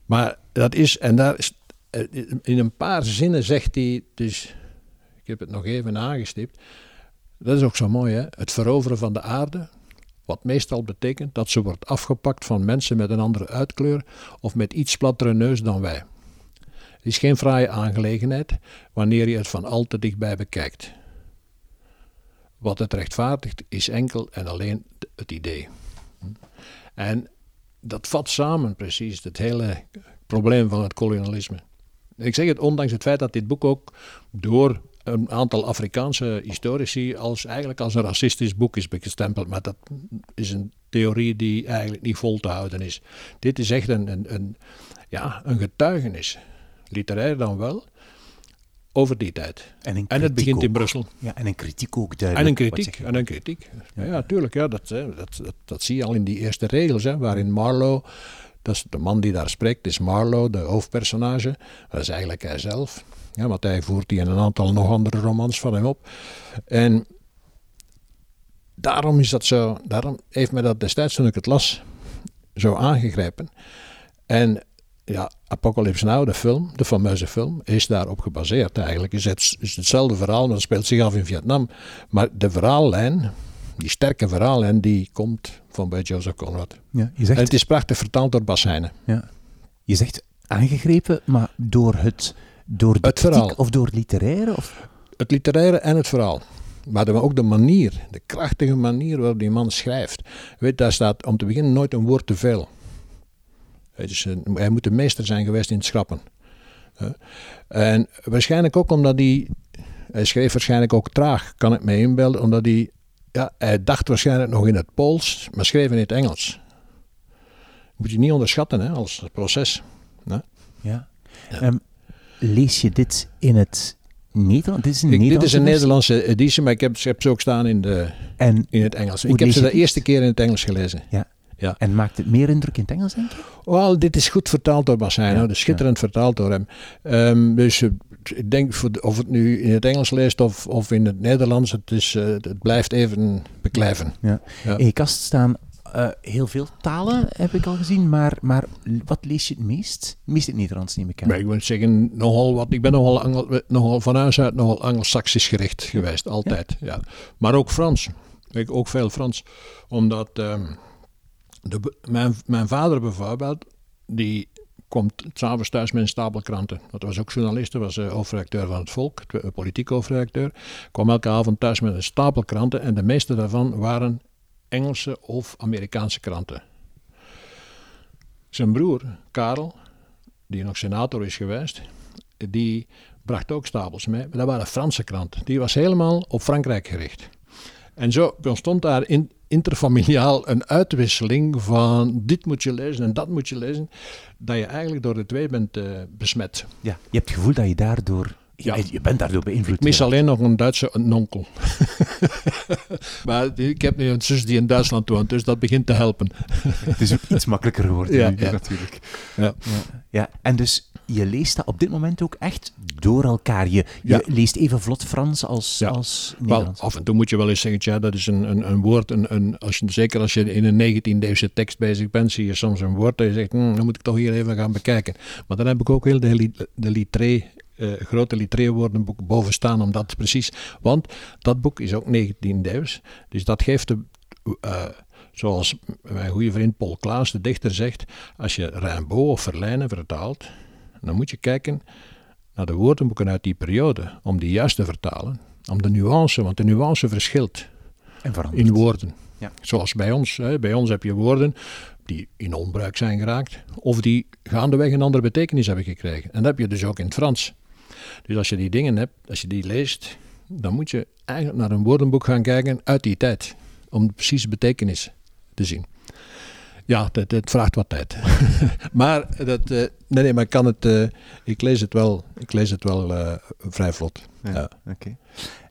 Maar dat is, en daar is, eh, in een paar zinnen zegt hij, dus ik heb het nog even aangestipt. Dat is ook zo mooi, hè? Het veroveren van de aarde, wat meestal betekent dat ze wordt afgepakt van mensen met een andere uitkleur of met iets plattere neus dan wij. Het is geen fraaie aangelegenheid wanneer je het van al te dichtbij bekijkt. Wat het rechtvaardigt is enkel en alleen het idee. En dat vat samen precies het hele probleem van het kolonialisme. Ik zeg het ondanks het feit dat dit boek ook door een aantal Afrikaanse historici als, eigenlijk als een racistisch boek is bestempeld. Maar dat is een theorie die eigenlijk niet vol te houden is. Dit is echt een, een, een ja, een getuigenis. Literair dan wel, over die tijd. En, en het begint in Brussel. Ja, en een kritiek ook duidelijk. En een kritiek, en een kritiek. Ja, ja tuurlijk, ja, dat, dat, dat, dat, zie je al in die eerste regels, hè, waarin Marlowe, dat is de man die daar spreekt, is Marlowe, de hoofdpersonage. Dat is eigenlijk hij zelf. Ja, want hij voert die in een aantal nog andere romans van hem op. En daarom is dat zo, daarom heeft mij dat destijds toen ik het las, zo aangegrepen. En ja, Apocalypse Now, de film, de fameuze film, is daarop gebaseerd eigenlijk. Is het is hetzelfde verhaal, maar het speelt zich af in Vietnam. Maar de verhaallijn, die sterke verhaallijn, die komt van bij Joseph Conrad. Ja, je zegt, en het is prachtig vertaald door Bas Heijnen. Ja. Je zegt aangegrepen, maar door het, door de het verhaal. of door het literaire? Of? Het literaire en het verhaal. Maar ook de manier, de krachtige manier waarop die man schrijft. Weet, daar staat om te beginnen nooit een woord te veel. Dus, hij moet de meester zijn geweest in het schrappen. En waarschijnlijk ook omdat hij, hij schreef waarschijnlijk ook traag, kan ik me inbeelden, omdat hij, ja, hij dacht waarschijnlijk nog in het Pools, maar schreef in het Engels. Moet je niet onderschatten hè, als proces. Ja. ja. Um, lees je dit in het Nederlands? Dit is een, ik, dit is een Nederlandse editie, maar ik heb, ik heb ze ook staan in, de, en in het Engels. Ik heb ze de eerste keer in het Engels gelezen. Ja. Ja. En maakt het meer indruk in het Engels, denk je? Wel, dit is goed vertaald door Bassijn, Ja, dus schitterend vertaald door hem. Ehm, dus eh, ik denk, voor de- of het nu in het Engels leest of, of in het Nederlands, het, is, eh, het blijft even beklijven. Ja. In je kast staan eh, heel veel talen, heb ik al gezien, maar, maar wat lees je het meest? Meest het Nederlands, neem ik aan. Maar ik moet zeggen, nogal wat, ik ben nogal, Angel, nogal van huis uit nogal Anglo-Saxisch gericht geweest, altijd. Ja. Maar ook Frans. Ik ook veel Frans. Omdat ehm, de, mijn, mijn vader bijvoorbeeld, die komt s'avonds thuis met een stapel kranten. Dat was ook journalist, hij was eh, hoofdredacteur van het Volk, eh, politiek hoofdredacteur. Kwam elke avond thuis met een stapel kranten en de meeste daarvan waren Engelse of Amerikaanse kranten. Zijn broer, Karel, die nog senator is geweest, die bracht ook stapels mee. Maar dat waren Franse kranten. Die was helemaal op Frankrijk gericht. En zo ontstond daar in, interfamiliaal een uitwisseling van dit moet je lezen en dat moet je lezen, dat je eigenlijk door de twee bent eh, besmet. Ja, je hebt het gevoel dat je daardoor... Ja. Je, bent daardoor beïnvloed. Ik mis alleen nog een Duitse een onkel. maar ik heb nu een zus die in Duitsland woont, dus dat begint te helpen. Het is ook iets makkelijker geworden Ja, nu, ja. natuurlijk. Ja. Ja. ja, en dus je leest dat op dit moment ook echt door elkaar. Je, je leest even vlot Frans als, als Wel, Nederlands. af en toe moet je wel eens zeggen, ja, dat is een, een, een woord, een, een, als je, zeker als je in een 19e-eeuwse tekst bezig bent, zie je soms een woord dat je zegt, hm, dan moet ik toch hier even gaan bekijken. Maar dan heb ik ook heel de, de litré, eh, grote litré-woordenboek boven staan om dat precies, want dat boek is ook 19e-eeuws, dus dat geeft de... eh, Zoals mijn goede vriend Paul Klaas, de dichter, zegt: Als je Rimbaud of Verlijnen vertaalt, dan moet je kijken naar de woordenboeken uit die periode, om die juist te vertalen. Om de nuance, want de nuance verschilt en in woorden. Ja. Zoals bij ons. Hè. Bij ons heb je woorden die in onbruik zijn geraakt, of die gaandeweg een andere betekenis hebben gekregen. En dat heb je dus ook in het Frans. Dus als je die dingen hebt, als je die leest, dan moet je eigenlijk naar een woordenboek gaan kijken uit die tijd. Om de precieze betekenis te zien. Ja, dat, dat vraagt wat tijd. maar dat, eh, nee, nee, maar ik kan het, eh, ik lees het wel, ik lees het wel eh, vrij vlot. Ja, Ja. oké.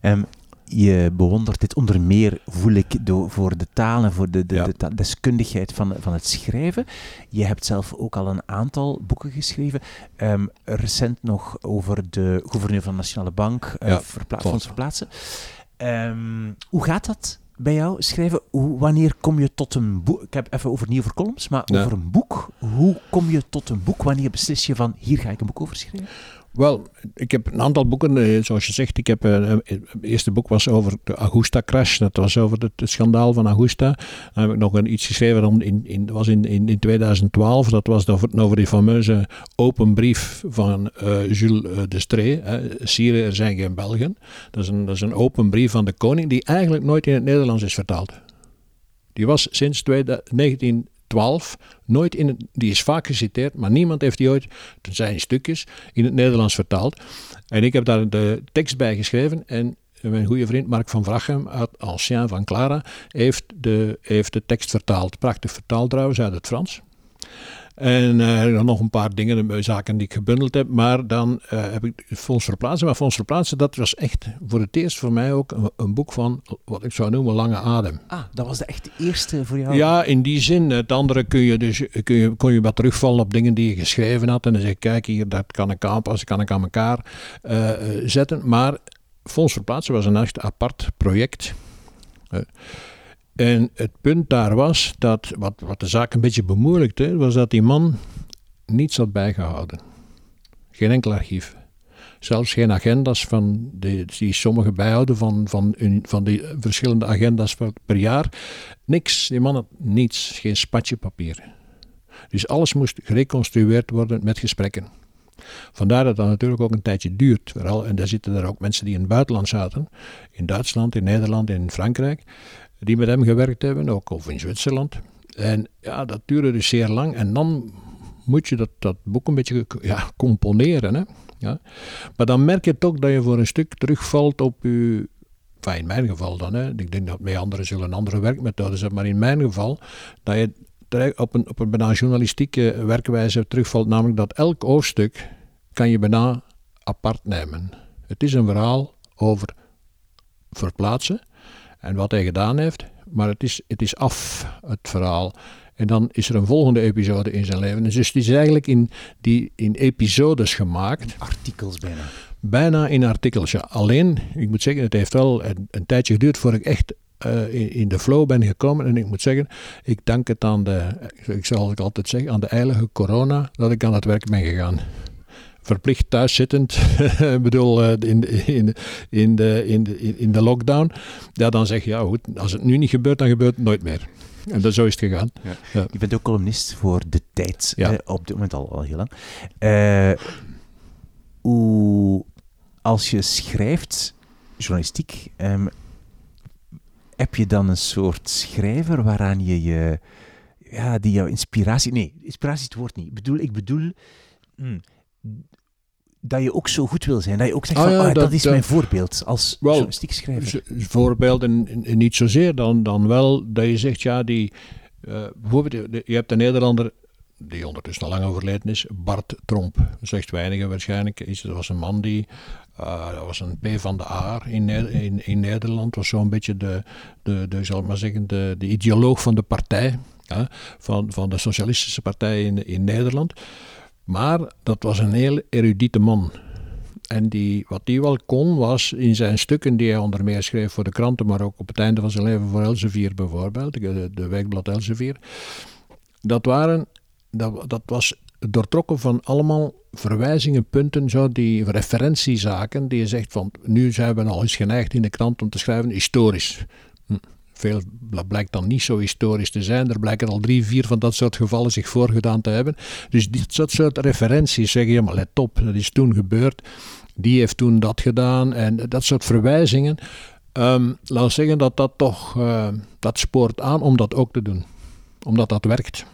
Ehm, je bewondert dit onder meer, voel ik, door, voor de taal en voor de, de, Ja. de ta- deskundigheid van, van het schrijven. Je hebt zelf ook al een aantal boeken geschreven. Ehm, recent nog over de gouverneur van de Nationale Bank, eh, Ja, verpla-. Fonds Verplaatsen. Ehm, hoe gaat dat bij jou, schrijven? Hoe, wanneer kom je tot een boek? Ik heb even over niet over columns, maar Ja. over een boek. Hoe kom je tot een boek? Wanneer beslis je van, hier ga ik een boek over schrijven? Wel, ik heb een aantal boeken, eh, zoals je zegt. Ik heb, eh, eh, het eerste boek was over de Augusta-crash. Dat was over het, schandaal van Augusta. Dan heb ik nog een, iets geschreven in, in, was in, in, in 2012. Dat was over, over die fameuze open brief van Jules de Stree. Hè, Sire, er zijn geen Belgen. Dat is, een, dat is een open brief van de koning die eigenlijk nooit in het Nederlands is vertaald. Die was sinds 2000 1912 nooit in het, die is vaak geciteerd, maar niemand heeft die ooit, tenzij in stukjes, in het Nederlands vertaald. En ik heb daar de tekst bij geschreven en mijn goede vriend Mark van Vrachem, uit Ancien van Clara, heeft de, heeft de tekst vertaald. Prachtig vertaald trouwens uit het Frans. En eh, dan nog een paar dingen, zaken die ik gebundeld heb. Maar dan eh, heb ik Fonds Verplaatsen. Maar Fonds Verplaatsen, dat was echt voor het eerst voor mij ook een, een boek van wat ik zou noemen lange adem. Ah, dat was de echt de eerste voor jou? Ja, in die zin. Het andere kun je dus, kun je, kon je wat terugvallen op dingen die je geschreven had. En dan zeg je, kijk hier, dat kan ik aanpassen, kan ik aan elkaar eh, zetten. Maar Fonds Verplaatsen was een echt apart project. En het punt daar was, dat wat, wat de zaak een beetje bemoeilijkte, was dat die man niets had bijgehouden. Geen enkel archief. Zelfs geen agenda's van die, sommigen bijhouden van, van, van die verschillende agenda's per, per jaar. Niks. Die man had niets. Geen spatje papier. Dus alles moest gereconstrueerd worden met gesprekken. Vandaar dat dat natuurlijk ook een tijdje duurt. Vooral, en daar zitten er ook mensen die in het buitenland zaten. In Duitsland, in Nederland, in Frankrijk. Die met hem gewerkt hebben. Ook of in Zwitserland. En ja, dat duurde dus zeer lang. En dan moet je dat, dat boek een beetje ja, componeren. Hè? Ja. Maar dan merk je toch dat je voor een stuk terugvalt op je. In mijn geval dan. Hè. Ik denk dat bij anderen zullen andere werkmethodes hebben. Maar in mijn geval, dat je op een, op een bijna journalistieke werkwijze terugvalt. Namelijk dat elk hoofdstuk kan je bijna apart nemen. Het is een verhaal over verplaatsen en wat hij gedaan heeft. Maar het is, het is af, het verhaal. En dan is er een volgende episode in zijn leven. Dus het is eigenlijk in, die, in episodes gemaakt. Artikels bijna. Bijna in artikels, ja. Alleen, ik moet zeggen, het heeft wel een, een tijdje geduurd voordat ik echt uh, in, in, de flow ben gekomen. En ik moet zeggen, ik dank het aan de, ik zal het altijd zeggen, aan de eilige corona dat ik aan het werk ben gegaan verplicht thuiszittend, ik bedoel, in, in, in, de, in, de, in de lockdown, ja, dan zeg je, ja goed, als het nu niet gebeurt, dan gebeurt het nooit meer. En dat, zo is het gegaan. Ja. Ja. Je bent ook columnist voor De Tijd, ja. eh, op dit moment al, al heel lang. Uh, hoe, als je schrijft, journalistiek, um, heb je dan een soort schrijver waaraan je je, ja, die jouw inspiratie, nee, inspiratie is het woord niet. Ik bedoel, ik bedoel, hmm, dat je ook zo goed wil zijn. Dat je ook zegt, ah, van, ja, oh, dat, dat, is mijn voorbeeld als wel, journalistiek schrijver. Voorbeeld en, en, niet zozeer dan, dan wel dat je zegt, ja, die, uh, bijvoorbeeld, je hebt een Nederlander die ondertussen al lang overleden is, Bart Tromp. Zegt weinigen waarschijnlijk. Dat was een man die, uh, dat was een P van de A in, in, in Nederland, was zo'n beetje de, de, de, zal ik maar zeggen, de, de ideoloog van de partij, van, van de Socialistische Partij in, in Nederland. Maar dat was een heel erudite man. En die, wat hij wel kon, was in zijn stukken die hij onder meer schreef voor de kranten, maar ook op het einde van zijn leven voor Elsevier bijvoorbeeld, de, de weekblad Elsevier. Dat, waren, dat, dat was doortrokken van allemaal verwijzingen, punten, zo, die referentiezaken, die je zegt van, nu zijn we al eens geneigd in de krant om te schrijven historisch. Veel blijkt dan niet zo historisch te zijn. Er blijken al drie, vier van dat soort gevallen zich voorgedaan te hebben. Dus dit soort, soort referenties zeggen je, maar let op, dat is toen gebeurd. Die heeft toen dat gedaan. En dat soort verwijzingen. Um, laat zeggen dat dat toch, uh, dat spoort aan om dat ook te doen. Omdat dat werkt.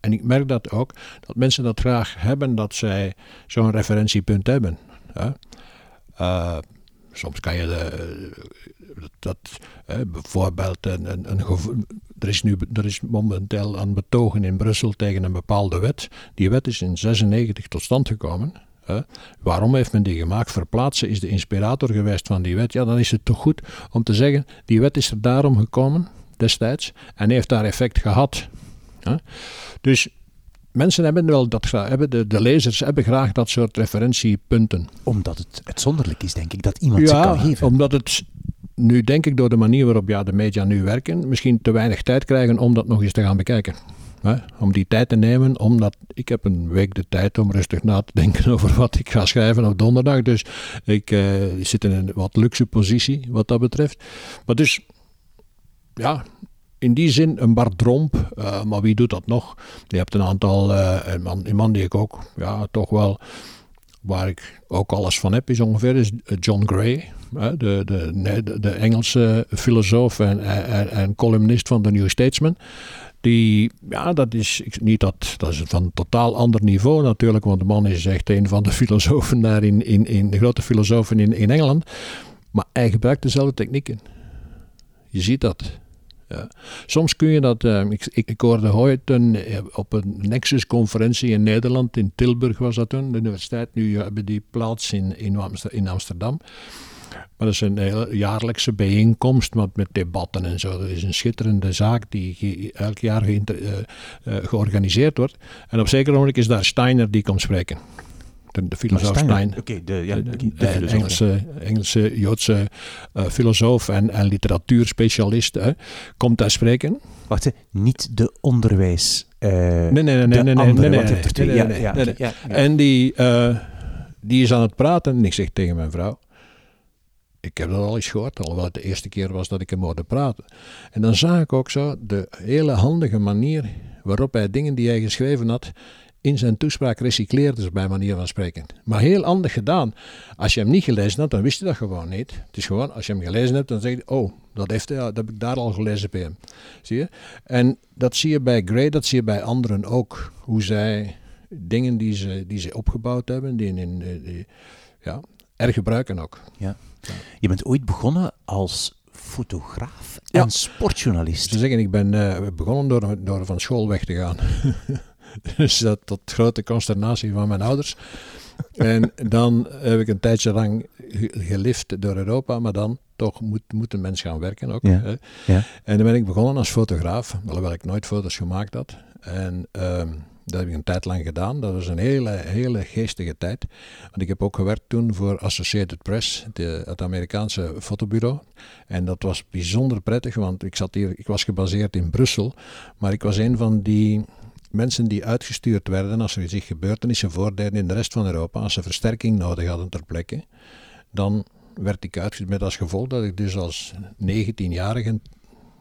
En ik merk dat ook, dat mensen dat graag hebben, dat zij zo'n referentiepunt hebben. Uh, soms kan je de, dat bijvoorbeeld een, een, er, is nu, er is momenteel aan betogen in Brussel tegen een bepaalde wet. Die wet is in 96 tot stand gekomen. Waarom heeft men die gemaakt? Verplaatsen is de inspirator geweest van die wet. Ja, dan is het toch goed om te zeggen, die wet is er daarom gekomen destijds en heeft daar effect gehad. Dus mensen hebben wel dat graag, hebben de, de lezers hebben graag dat soort referentiepunten. Omdat het uitzonderlijk is, denk ik, dat iemand ja, ze kan geven. omdat het nu denk ik door de manier waarop ja, de media nu werken, misschien te weinig tijd krijgen om dat nog eens te gaan bekijken. Om die tijd te nemen, omdat ik heb een week de tijd om rustig na te denken over wat ik ga schrijven op donderdag. Dus ik uh, zit in een wat luxe positie wat dat betreft. Maar dus, ja, in die zin een Bart Dromp, uh, maar wie doet dat nog? Je hebt een aantal, uh, een, man, een man die ik ook, ja, toch wel waar ik ook alles van heb, is ongeveer is John Gray, de, de, de, Engelse filosoof en, en, columnist van de New Statesman. Die, ja, dat is niet dat, dat is van een totaal ander niveau natuurlijk, want de man is echt een van de filosofen daar in, in, in de grote filosofen in, in Engeland. Maar hij gebruikt dezelfde technieken. Je ziet dat. Ja. Soms kun je dat. Uh, ik, ik, hoorde ooit eh, op een Nexus-conferentie in Nederland, in Tilburg was dat toen, de universiteit. Nu hebben die plaats in, in, Amsterdam. Maar dat is een hele jaarlijkse bijeenkomst met, met debatten en zo. Dat is een schitterende zaak die elk jaar uh, georganiseerd wordt. En op zeker moment is daar Steiner die komt spreken de, de filosoof Stein. Oké, de, ja, de, Engelse, Engelse, Joodse eh, filosoof en, en literatuurspecialist, komt daar spreken. Wacht, niet de onderwijs. Uh, nee, nee, nee, nee, nee. En die, eh, die is aan het praten en ik zeg tegen mijn vrouw, ik heb dat al eens gehoord, alhoewel het de eerste keer was dat ik hem hoorde praten. En dan zag ik ook zo de hele handige manier waarop hij dingen die hij geschreven had in zijn toespraak recycleerde, dus bij manier van spreken. Maar heel anders gedaan. Als je hem niet gelezen had, dan wist je dat gewoon niet. Het is gewoon, als je hem gelezen hebt, dan zeg je, oh, dat, heeft, ja, dat heb ik daar al gelezen bij hem. Zie je? En dat zie je bij Gray, dat zie je bij anderen ook. Hoe zij dingen die ze, die ze opgebouwd hebben, die, in, die, ja, er gebruiken ook. Ja. Je bent ooit begonnen als fotograaf en sportjournalist. Te zeggen, ik ben uh, begonnen door, door van school weg te gaan. Dus dat tot grote consternatie van mijn ouders. En dan heb ik een tijdje lang gelift door Europa, maar dan toch moet, moet een mens gaan werken ook. Ja. Hè. Ja. En dan ben ik begonnen als fotograaf, alhoewel ik nooit foto's gemaakt had. En ehm, dat heb ik een tijd lang gedaan. Dat was een hele, hele geestige tijd. Want ik heb ook gewerkt toen voor Associated Press, de, het Amerikaanse fotobureau. En dat was bijzonder prettig, want ik, zat hier, ik was gebaseerd in Brussel. Maar ik was een van die mensen die uitgestuurd werden als er zich gebeurtenissen voordeden in de rest van Europa. Als ze versterking nodig hadden ter plekke. Dan werd ik uitgestuurd met als gevolg dat ik dus als 19-jarige,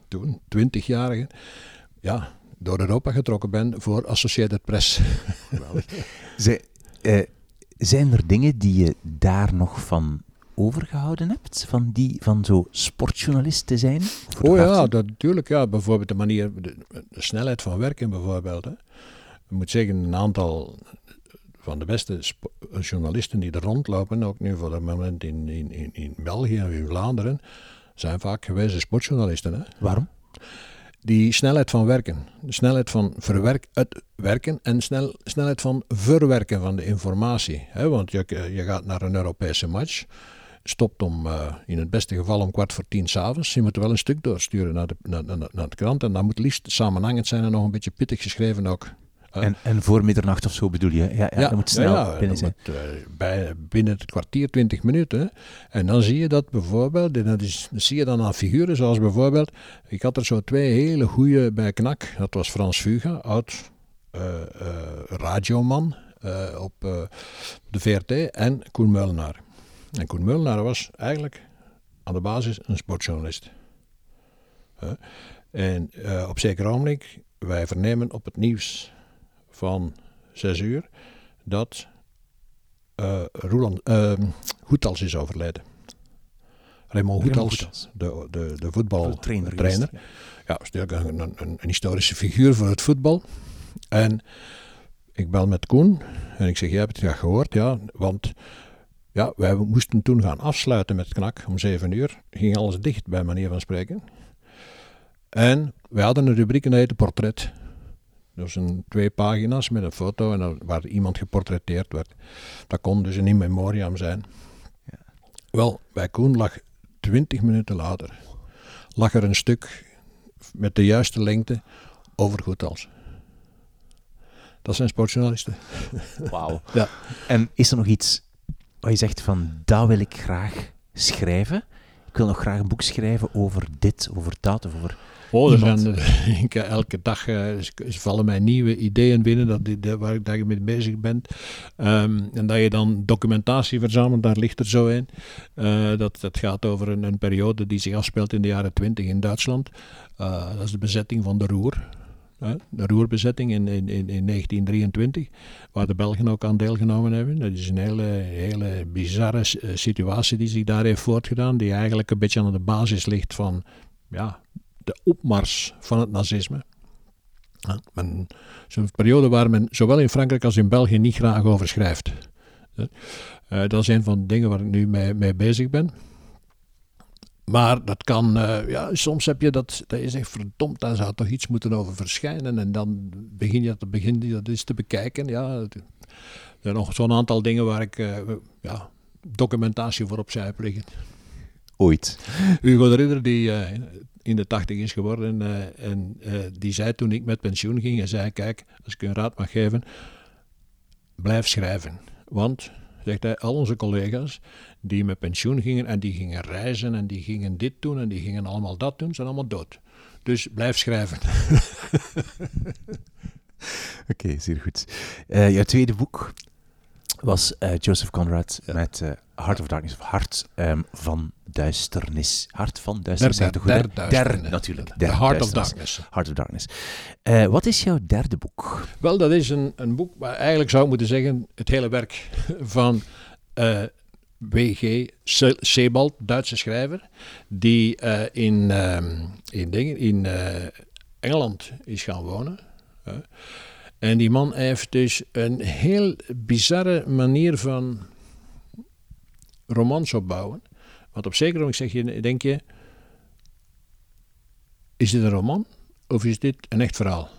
toen 20-jarige, ja, door Europa getrokken ben voor Associated Press. Eh, zijn er dingen die je daar nog van overgehouden hebt? Van, die, van zo sportjournalist te zijn? Oh ja, dat, natuurlijk. Ja. Bijvoorbeeld de manier, de, de snelheid van werken bijvoorbeeld. Hè. Ik moet zeggen, een aantal van de beste journalisten die er rondlopen, ook nu voor het moment in, in, in, in België en in Vlaanderen, zijn vaak gewezen sportjournalisten. Hè. Waarom? Die snelheid van werken, de snelheid van verwerk, uitwerken en snel, snelheid van verwerken van de informatie. Hè? Want je, je gaat naar een Europese match, stopt om, eh, in het beste geval om kwart voor tien s'avonds. Je moet wel een stuk doorsturen naar de, naar, naar, naar de krant en dat moet liefst samenhangend zijn en nog een beetje pittig geschreven ook. En, en voor middernacht of zo bedoel je? Ja, ja, dat moet snel ja, binnen zijn. moet, eh, bij, binnen het kwartier, twintig minuten. En dan zie je dat bijvoorbeeld, en dat, is, zie je dan aan figuren zoals bijvoorbeeld, ik had er zo twee hele goede bij Knak. Dat was Frans Fuga, oud eh, eh, radioman op de VRT, en Koen Meulenaar. En Koen Meulenaar was eigenlijk aan de basis een sportjournalist. En eh, op zeker ogenblik, wij vernemen op het nieuws van zes uur dat eh Roeland, eh, Goethals is overleden. Raymond Goethals. de, de, de voetbaltrainer. trainer. Ja, natuurlijk een, een, een, een historische figuur voor het voetbal. En ik bel met Koen en ik zeg, jij hebt het ja gehoord, ja, want ja, wij moesten toen gaan afsluiten met Knak om zeven uur. Ging alles dicht, bij manier van spreken. En wij hadden een rubriek en dat heette Portret. Dat was een, twee pagina's met een foto en waar iemand geportretteerd werd. Dat kon dus een in memoriam zijn. Wel, bij Koen lag twintig minuten later lag er een stuk met de juiste lengte over Goethals. Dat zijn sportjournalisten. Wauw. Ja. En is er nog iets waar je zegt van, dat wil ik graag schrijven? Ik wil nog graag een boek schrijven over dit, over dat, of over... Oh, er zijn, eh, ik, eh, elke dag eh, vallen mij nieuwe ideeën binnen dat, die- waar ik daar mee bezig ben. Ehm, en dat je dan documentatie verzamelt, daar ligt er zo in. Dat, dat gaat over een, een periode die zich afspeelt in de jaren twintig in Duitsland. Dat is de bezetting van de Roer. De Roerbezetting in, in, in, in 1923, waar de Belgen ook aan deelgenomen hebben. Dat is een hele, hele bizarre eh, situatie die zich daar heeft voortgedaan, die eigenlijk een beetje aan de basis ligt van ja, de opmars van het nazisme. Men- Zo'n periode waar men zowel in Frankrijk als in België niet graag over schrijft. Eh, dat is een van de dingen waar ik nu mee, mee bezig ben. Maar dat kan, eh, ja, soms heb je dat, dat je zegt, verdomd, daar zou toch iets moeten over verschijnen. En dan begin je, dat, begin je dat eens te bekijken. Ja, er zijn nog zo'n aantal dingen waar ik eh, ja, documentatie voor opzij heb liggen. Ooit. Hugo de Ridder, die eh, in de tachtig is geworden, en die zei toen ik met pensioen ging, en zei, kijk, als ik u een raad mag geven, blijf schrijven. Want, zegt hij, al onze collega's die met pensioen gingen en die gingen reizen en die gingen dit doen en die gingen allemaal dat doen, zijn allemaal dood. Dus blijf schrijven. Oké, zeer goed. Eh, jouw tweede boek was eh, Joseph Conrad met eh, Heart of Darkness, of Hart ehm, van Duisternis. Hart van Duisternis, goed, der duisternis. Der, natuurlijk. The Heart of. Darkness. Heart of Darkness. Wat is jouw derde boek? Wel, dat is een, een boek waar eigenlijk zou ik moeten zeggen het hele werk van W.G. Se- Sebald, Duitse schrijver, die eh, in, ehm, in, dingen, in eh, Engeland is gaan wonen. En die man heeft dus een heel bizarre manier van romans opbouwen. Want op zeker moment zeg je, denk je, is dit een roman of is dit een echt verhaal?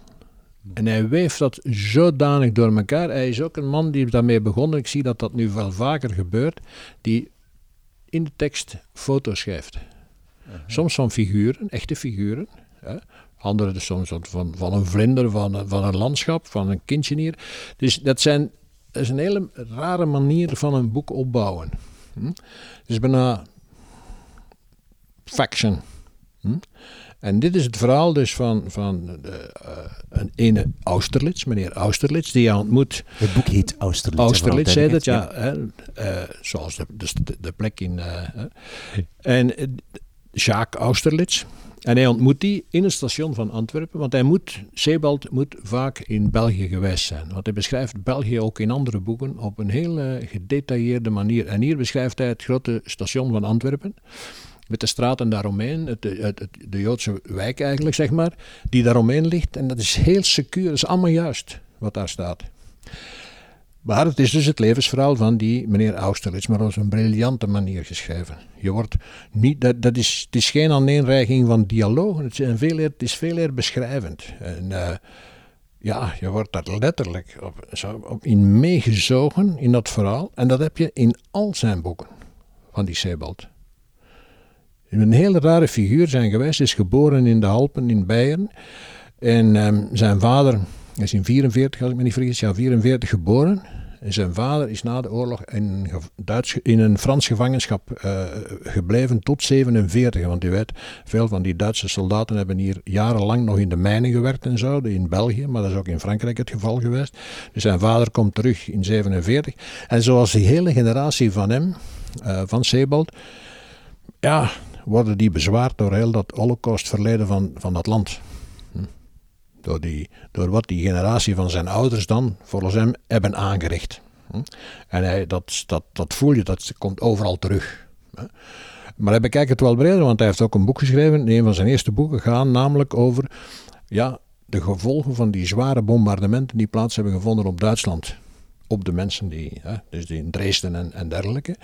En hij weeft dat zodanig door elkaar. Hij is ook een man die daarmee begonnen. Ik zie dat dat nu wel vaker gebeurt. Die in de tekst foto's schrijft. Soms van figuren, echte figuren. Hè. Andere dus soms van, van een vlinder, van, een- van een landschap, van een kindje hier. Dus dat, zijn, dat is een hele rare manier van een boek opbouwen. Hm? Het is bijna faction. Hm? En dit is het verhaal dus van, van de, eh, een ene Austerlitz, meneer Austerlitz, die je ontmoet. Het boek heet Austerlitz. Austerlitz, zei dat, ja. hè, eh, zoals de, de, de plek in... eh, en Jacques Austerlitz. En hij ontmoet die in het station van Antwerpen, want hij moet, Sebald moet vaak in België geweest zijn. Want hij beschrijft België ook in andere boeken op een heel gedetailleerde manier. En hier beschrijft hij het grote station van Antwerpen, met de straten daaromheen, het, het, de Joodse wijk eigenlijk, zeg maar, die daaromheen ligt. En dat is heel secuur, dat is allemaal juist wat daar staat. Maar het is dus het levensverhaal van die meneer Austerlitz, maar op een briljante manier geschreven. Je wordt niet, dat, dat is, het is geen aaneenreiging van dialogen, het, zijn veel eer, het is veel eer beschrijvend. En, eh, ja, je wordt daar letterlijk op, zo, op in meegezogen in dat verhaal. En dat heb je in al zijn boeken van die Sebald. Een hele rare figuur zijn geweest, is geboren in de Alpen in Beieren. En ehm, zijn vader is in 44, als ik me niet vergis, ja, 44 geboren. En zijn vader is na de oorlog in, Duits, in een Frans gevangenschap eh, gebleven tot 47. Want u weet, veel van die Duitse soldaten hebben hier jarenlang nog in de mijnen gewerkt en zo, in België, maar dat is ook in Frankrijk het geval geweest. Dus zijn vader komt terug in 47. En zoals die hele generatie van hem, eh, van Sebald, ja, worden die bezwaard door heel dat holocaustverleden van, van dat land. Hm. Door, die, door wat die generatie van zijn ouders dan volgens hem hebben aangericht. Hm. En hij, dat, dat, dat voel je, dat komt overal terug. Hè. Maar hij bekijkt het wel breder, want hij heeft ook een boek geschreven. Een van zijn eerste boeken gaan namelijk over ja, de gevolgen van die zware bombardementen die plaats hebben gevonden op Duitsland. Op de mensen die, hè, dus die in Dresden en, en dergelijke.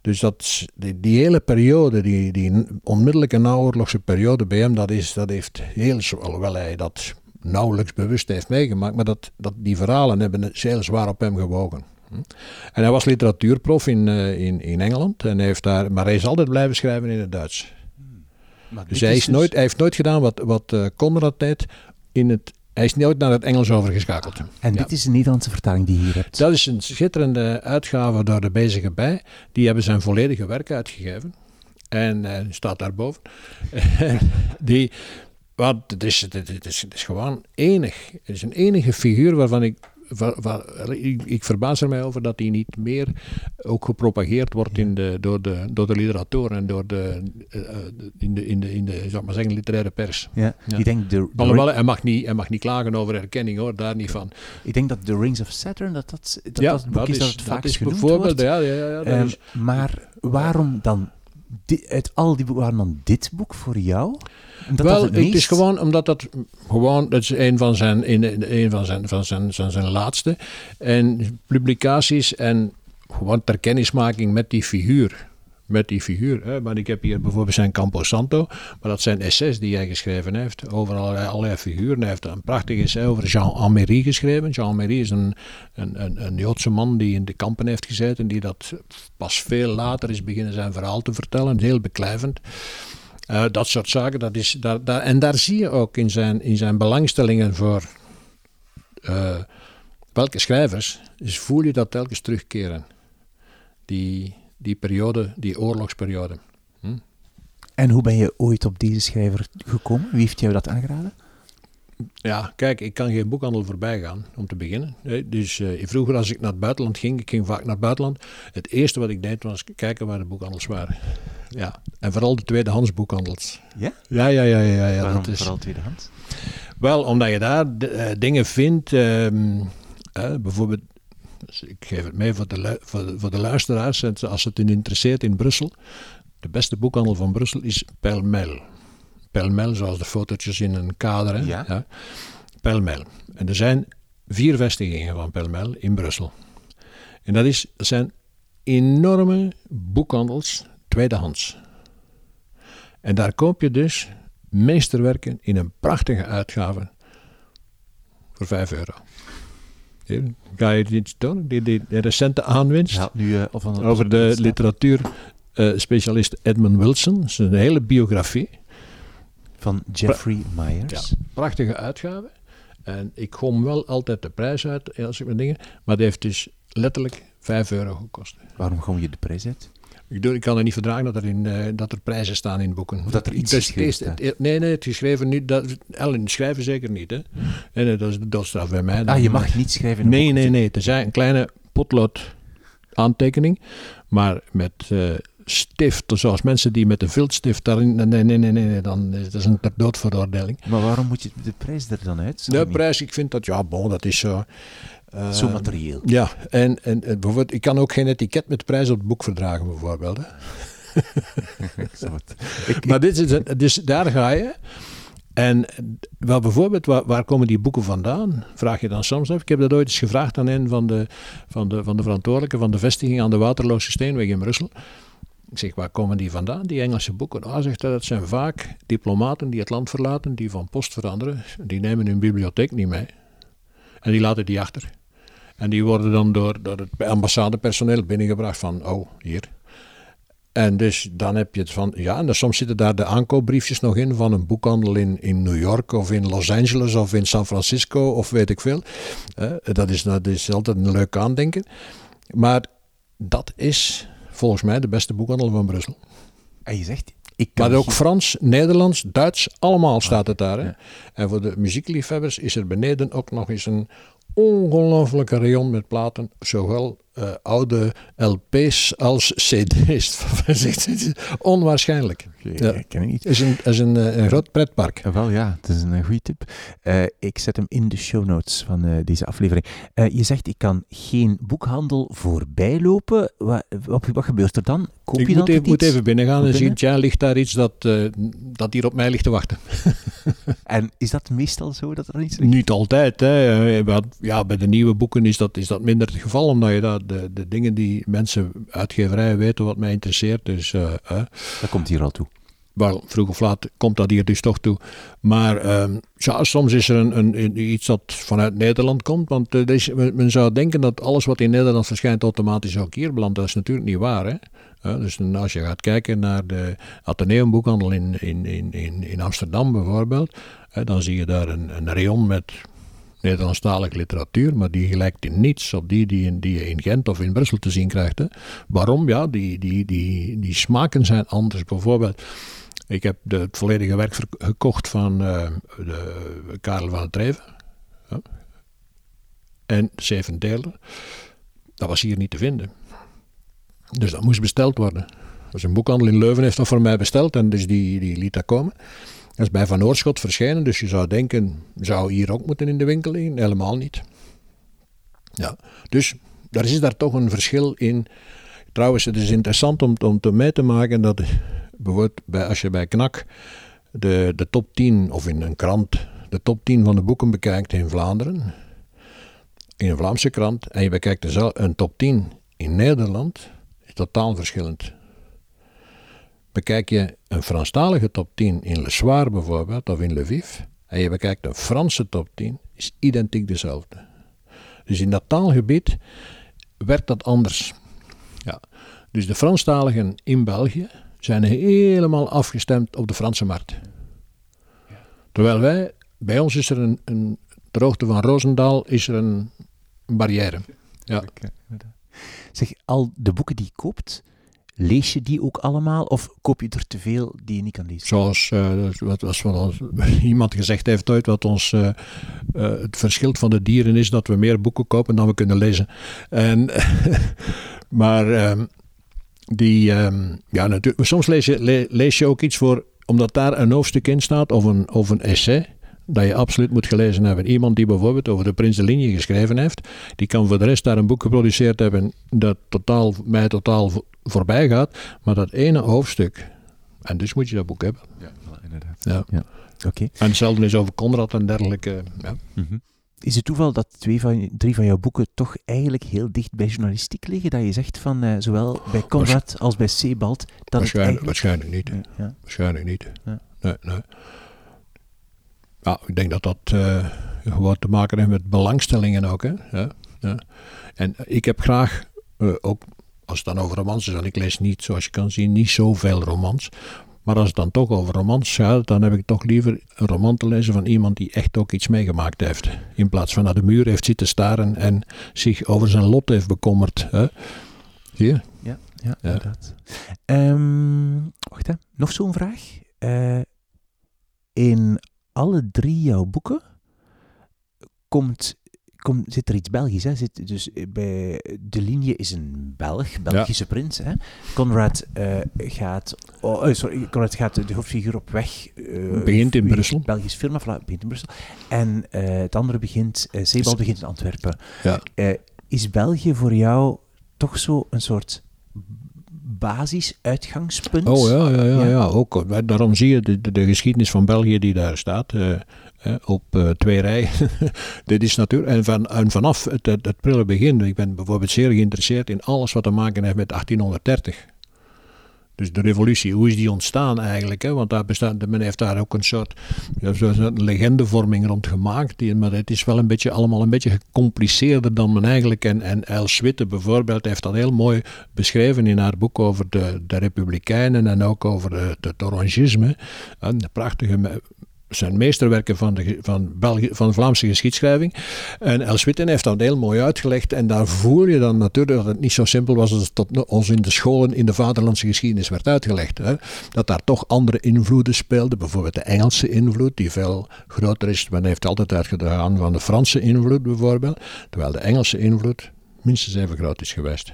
Dus dat, die, die hele periode, die, die onmiddellijke naoorlogse periode bij hem, dat, is, dat heeft heel, alhoewel hij dat nauwelijks bewust heeft meegemaakt, maar dat, dat, die verhalen hebben heel zwaar op hem gewogen. Hm. En hij was literatuurprof in, eh, in, in Engeland, en heeft daar, maar hij is altijd blijven schrijven in het Duits. Maar Dus hij, is nooit, hij heeft nooit gedaan wat, wat eh, Conrad deed in het... Hij is nooit naar het Engels overgeschakeld. En Ja. dit is de Nederlandse vertaling die je hier hebt. Dat is een schitterende uitgave door de Bezige Bij. Die hebben zijn volledige werk uitgegeven. En eh staat daarboven. En die, want het is, het, het is, het is gewoon enig. Het is een enige figuur waarvan ik... Waar, waar- ik, ik verbaas er mij over dat hij niet meer ook gepropageerd wordt in de, door, de, door de literatuur en door de, eh, in de, in de, in de zou ik maar zeggen, literaire pers. Ja. Ja. Ik, denk de, Alhoewel, hij mag, niet, hij mag niet klagen over erkenning hoor, daar niet van. ik denk dat The Rings of Saturn, dat dat, dat, ja, dat het boek is dat het dat vaakst is genoemd wordt. ja, ja, ja, ja, dat Ehm, is- maar waarom dan, di- uit al die boeken, waarom dan dit boek voor jou? Omdat Wel, het, het is gewoon omdat dat gewoon, dat is een van zijn, een, een van zijn, van zijn, zijn, zijn laatste. En publicaties en gewoon ter kennismaking met die figuur. Met die figuur. Hè. Maar ik heb hier bijvoorbeeld zijn Campo Santo. Maar dat zijn essays die hij geschreven heeft over allerlei, figuren. Hij heeft een prachtig essay over Jean Améry geschreven. Jean Améry is een, een, een, een Joodse man die in de kampen heeft gezeten. Die dat pas veel later is beginnen zijn verhaal te vertellen. Heel beklijvend. Eh, dat soort zaken. Dat is, daar, daar, en daar zie je ook in zijn, in zijn belangstellingen voor eh, welke schrijvers, dus voel je dat telkens terugkeren. Die, die periode, die oorlogsperiode. En hoe ben je ooit op deze schrijver gekomen? Wie heeft jou dat aangeraden? Ja, kijk, ik kan geen boekhandel voorbij gaan, om te beginnen. Dus eh, vroeger als ik naar het buitenland ging, ik ging vaak naar het buitenland, het eerste wat ik deed was kijken waar de boekhandels waren. Ja, en vooral de tweedehands boekhandels. Ja? Ja, ja, ja, ja. ja waarom dat is, vooral tweedehands? Wel, omdat je daar eh, dingen vindt, ehm, eh, bijvoorbeeld, ik geef het mee voor de, voor de, voor de luisteraars, en als het hen interesseert in Brussel, de beste boekhandel van Brussel is Pelmel. Pelmel, zoals de fotootjes in een kader. Hè? Ja. Pelmel. En er zijn vier vestigingen van Pelmel in Brussel. En dat, is, zijn enorme boekhandels, tweedehands. En daar koop je dus meesterwerken in een prachtige uitgave voor 5 euro. Ga je iets doen? Die, die, die recente aanwinst Ja, nu, eh, of over de literatuur eh, Edmund Wilson. Dat is een hele biografie. Van Jeffrey Myers. prachtige uitgave. En ik kom wel altijd de prijs uit als ik mijn dingen. Maar die heeft dus letterlijk 5 euro gekost. Waarom gewoon je de prijs uit? Ik, doe, ik kan er niet verdragen dat er, in, uh, dat er prijzen staan in boeken. Of dat er iets is- staat. Nee, nee, het geschreven niet. Dat, Ellen, schrijven zeker niet. Hè? En eh, dat is de doodstraf bij mij. Ah, je mag niet schrijven in Nee, nee, nee. Het is een kleine potlood aantekening. Maar met eh, stift, zoals mensen die met een viltstift daarin... Nee, nee, nee, nee, nee dan is dat een ter doodveroordeling. Maar waarom moet je de prijs er dan uit? De prijs, ik vind dat, ja, bon, dat is zo... eh, Zo materieel. Ja, en, en, en bijvoorbeeld, ik kan ook geen etiket met prijs op het boek verdragen, bijvoorbeeld. Hè. Ik Maar dit is, dus daar ga je. En wel bijvoorbeeld, waar, waar komen die boeken vandaan? Vraag je dan soms af. Ik heb dat ooit eens gevraagd aan een van de, van de, van de verantwoordelijken van de vestiging aan de Waterloose Steenweg in Brussel. Ik zeg, waar komen die vandaan, die Engelse boeken? Ah, zegt hij, dat zijn vaak diplomaten die het land verlaten, die van post veranderen. Die nemen hun bibliotheek niet mee. En die laten die achter. En die worden dan door, door het ambassadepersoneel binnengebracht van, oh, hier. En dus dan heb je het van, ja, en dan soms zitten daar de aankoopbriefjes nog in van een boekhandel in, in New York of in Los Angeles of in San Francisco of weet ik veel. Dat, is, dat is altijd een leuk aandenken. Maar dat is volgens mij de beste boekhandel van Brussel. En je zegt, ik kan Maar ook Frans, Nederlands, Duits, allemaal staat het daar. Hè? ja. En voor de muziekliefhebbers is er beneden ook nog eens een ongelofelijke rayon met platen. Zowel eh, oude LP's als CD's. Onwaarschijnlijk. Ik Ja. ken het niet. Het is een, is een, eh, een groot pretpark. Eh, Wel ja, het is een goede tip. Eh, ik zet hem in de show notes van eh, deze aflevering. Eh, je zegt, ik kan geen boekhandel voorbij lopen. Wat, wat, wat gebeurt er dan? Koop Ik je dan moet even, moet even binnengaan en zien, ja, ligt daar iets dat, eh, dat hier op mij ligt te wachten. En is dat meestal zo dat er iets ligt? Niet altijd. Hè. Eh, Ja, bij de nieuwe boeken is dat, is dat minder het geval, omdat je dat, de, de dingen die mensen, uitgeverijen weten wat mij interesseert. Dus eh. Dat komt hier al toe. wel, vroeg of laat komt dat hier dus toch toe. Maar ehm, ja, soms is er een, een, iets dat vanuit Nederland komt. Want eh, is- men, zou denken dat alles wat in Nederland verschijnt automatisch ook hier belandt. Dat is natuurlijk niet waar. Hè? Ja, dus als je gaat kijken naar de Atheneum boekhandel in, in, in, in, in Amsterdam bijvoorbeeld, dan zie je daar een, een rayon met Nederlandstalige literatuur, maar die gelijkt in niets op die die, die je in Gent of in Brussel te zien krijgt. Waarom? Ja, die, die, die, die smaken zijn anders. Bijvoorbeeld, ik heb het volledige werk gekocht van eh, de, Karel van het Treven. En zeven delen. Dat was hier niet te vinden. Dus dat moest besteld worden. Dus een boekhandel in Leuven heeft dat voor mij besteld en dus die, die liet dat komen. Dat is bij Van Oorschot verschenen, dus je zou denken, zou hier ook moeten in de winkel liggen? Helemaal niet. Ja, dus daar is daar toch een verschil in. Trouwens, het is interessant om, om te mee te maken dat bijvoorbeeld bij, als je bij KNAK de, de top 10 of in een krant de top 10 van de boeken bekijkt in Vlaanderen, in een Vlaamse krant, en je bekijkt een top 10 in Nederland, is totaal verschillend. Bekijk je een Franstalige top 10 in Le Soir bijvoorbeeld, of in Lviv, en je bekijkt een Franse top 10, is identiek dezelfde. Dus in dat taalgebied werkt dat anders. Ja. Dus de Franstaligen in België zijn helemaal afgestemd op de Franse markt. Terwijl wij, bij ons is er een, een ter hoogte van Roosendaal is er een, een barrière. Ja. Zeg, al de boeken die je koopt, lees je die ook allemaal? Of koop je er te veel die je niet kan lezen? Zoals eh, wat was van iemand gezegd heeft ooit, wat ons eh, eh, het verschil van de dieren is dat we meer boeken kopen dan we kunnen lezen. En, maar ehm, die, ehm, ja, natuurlijk, soms lees je, le- lees je ook iets voor, omdat daar een hoofdstuk in staat of een, of een essay. Dat je absoluut moet gelezen hebben. Iemand die bijvoorbeeld over de Prins de Linie geschreven heeft, die kan voor de rest daar een boek geproduceerd hebben dat totaal, mij totaal vo- voorbij gaat. Maar dat ene hoofdstuk, en dus moet je dat boek hebben. Ja, inderdaad. Ja. Oké. En hetzelfde is over Conrad en dergelijke. Ja. Mhm. Is het toeval dat twee van, drie van jouw boeken toch eigenlijk heel dicht bij journalistiek liggen? Dat je zegt van eh, zowel bij Conrad als bij Sebald dat het Waarschijnlijk, eigenlijk... waarschijnlijk niet. Ja. Waarschijnlijk niet. Ja. Nee, nee. Ja, ik denk dat dat eh, gewoon te maken heeft met belangstellingen ook. Hè? Ja, ja. En ik heb graag, eh, ook als het dan over romans is, en ik lees niet, zoals je kan zien, niet zoveel romans. Maar als het dan toch over romans gaat, dan heb ik toch liever een roman te lezen van iemand die echt ook iets meegemaakt heeft. In plaats van naar de muur heeft zitten staren en zich over zijn lot heeft bekommerd. Hè? Zie je? Ja, ja, inderdaad. Ehm, wacht hè, nog zo'n vraag. Uh, in alle drie jouw boeken komt, komt, zit er iets Belgisch. Hè? Zit, dus bij De Linie is een Belg, Belgische prins. Hè? Conrad, uh, gaat, oh, oh, sorry, Conrad gaat de hoofdfiguur op weg. Uh, begint in Brussel. Belgisch firma, voilà, begint in Brussel. En uh, het andere begint, Sebald begint in Antwerpen. Ja. is België voor jou toch zo een soort basisuitgangspunt. Oh ja, ja, ja, ja. ook. Daarom zie je de, de, geschiedenis van België die daar staat. Uh, op uh, twee rijen. Dit is natuurlijk. En, van, en vanaf het, het, het prille begin. Ik ben bijvoorbeeld zeer geïnteresseerd in alles wat te maken heeft met 1830. Dus de revolutie, hoe is die ontstaan eigenlijk? Hè? Want daar bestaat, men heeft daar ook een soort een legendevorming rond gemaakt. Maar het is wel een beetje, allemaal een beetje gecompliceerder dan men eigenlijk. En, en Els Witte bijvoorbeeld heeft dat heel mooi beschreven in haar boek over de, de Republikeinen en ook over het, het Orangisme. Een prachtige zijn meesterwerken van de, van, van Vlaamse geschiedschrijving. En Els Witten heeft dat heel mooi uitgelegd. En daar voel je dan natuurlijk dat het niet zo simpel was als het tot ons in de scholen in de vaderlandse geschiedenis werd uitgelegd. Hè. Dat daar toch andere invloeden speelden. Bijvoorbeeld de Engelse invloed, die veel groter is. Men heeft altijd uitgegaan van de Franse invloed bijvoorbeeld. Terwijl de Engelse invloed minstens even groot is geweest.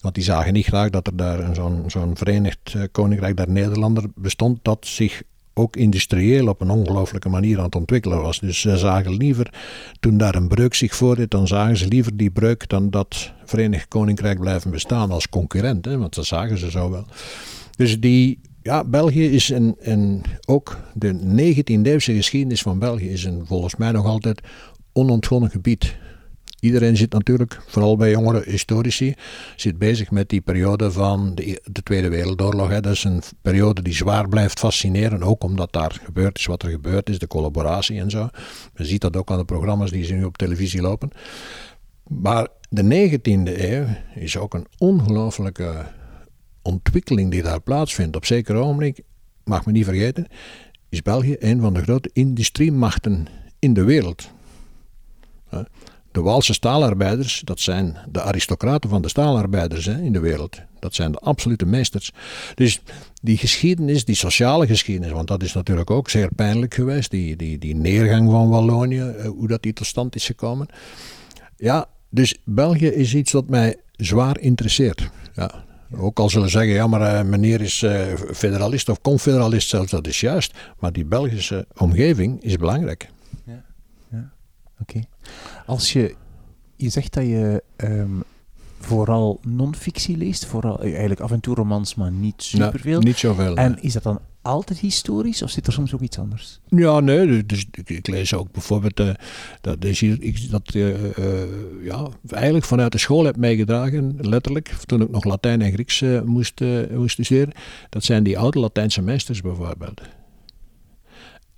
Want die zagen niet graag dat er daar zo'n zo'n verenigd eh, koninkrijk der Nederlander bestond dat zich ook industrieel op een ongelooflijke manier aan het ontwikkelen was. Dus ze zagen liever, toen daar een breuk zich voordeed, dan zagen ze liever die breuk dan dat Verenigd Koninkrijk blijven bestaan als concurrent. Hè, want dat zagen ze zo wel. Dus die, ja, België is een, een ook de 19e-eeuwse geschiedenis van België is een volgens mij nog altijd onontgonnen gebied. Iedereen zit natuurlijk, vooral bij jongere historici, zit bezig met die periode van de, de Tweede Wereldoorlog. Hè. Dat is een periode die zwaar blijft fascineren, ook omdat daar gebeurd is wat er gebeurd is, de collaboratie en zo. Je ziet dat ook aan de programma's die ze nu op televisie lopen. Maar de 19e eeuw is ook een ongelooflijke ontwikkeling die daar plaatsvindt. Op zeker ogenblik, mag me niet vergeten, is België een van de grote industriemachten in de wereld. De Waalse staalarbeiders, dat zijn de aristocraten van de staalarbeiders hè, in de wereld. Dat zijn de absolute meesters. Dus die geschiedenis, die sociale geschiedenis, want dat is natuurlijk ook zeer pijnlijk geweest. Die, die, die neergang van Wallonië, eh, hoe dat die tot stand is gekomen. Ja, dus België is iets dat mij zwaar interesseert. Ja. Ook al zullen zeggen, ja, maar uh, meneer is uh, federalist of confederalist zelfs, dat is juist. Maar die Belgische omgeving is belangrijk. Ja, ja. oké. Als je, je zegt dat je um, vooral non-fictie leest, vooral eh, eigenlijk af en toe romans, maar niet superveel. Ja, niet zoveel. En is dat dan altijd historisch of zit er soms ook iets anders? Ja, nee, dus, dus ik, lees ook bijvoorbeeld uh, dat, is hier, dat uh, ja, eigenlijk vanuit de school heb meegedragen, letterlijk, toen ik nog Latijn en Grieks moest, moest studeren. Dat zijn die oude Latijnse meesters bijvoorbeeld.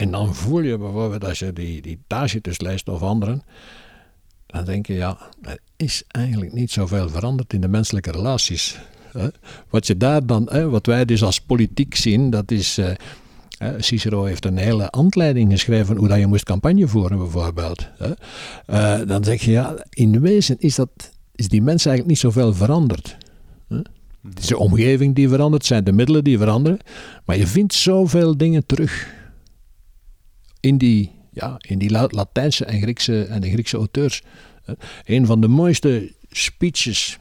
En dan voel je bijvoorbeeld als je die, die Tacitus leest of anderen, dan denk je, ja, er is eigenlijk niet zoveel veranderd in de menselijke relaties. Wat je daar dan, wat wij dus als politiek zien, dat is. Uh, Cicero heeft een hele handleiding geschreven hoe dat je moest campagne voeren, bijvoorbeeld. Uh, dan zeg je, ja, in wezen is, dat, is die mens eigenlijk niet zoveel veranderd. Het is de omgeving die verandert, zijn de middelen die veranderen, maar je vindt zoveel dingen terug in die, ja, in die Latijnse en Griekse, en de Griekse auteurs. Een van de mooiste speeches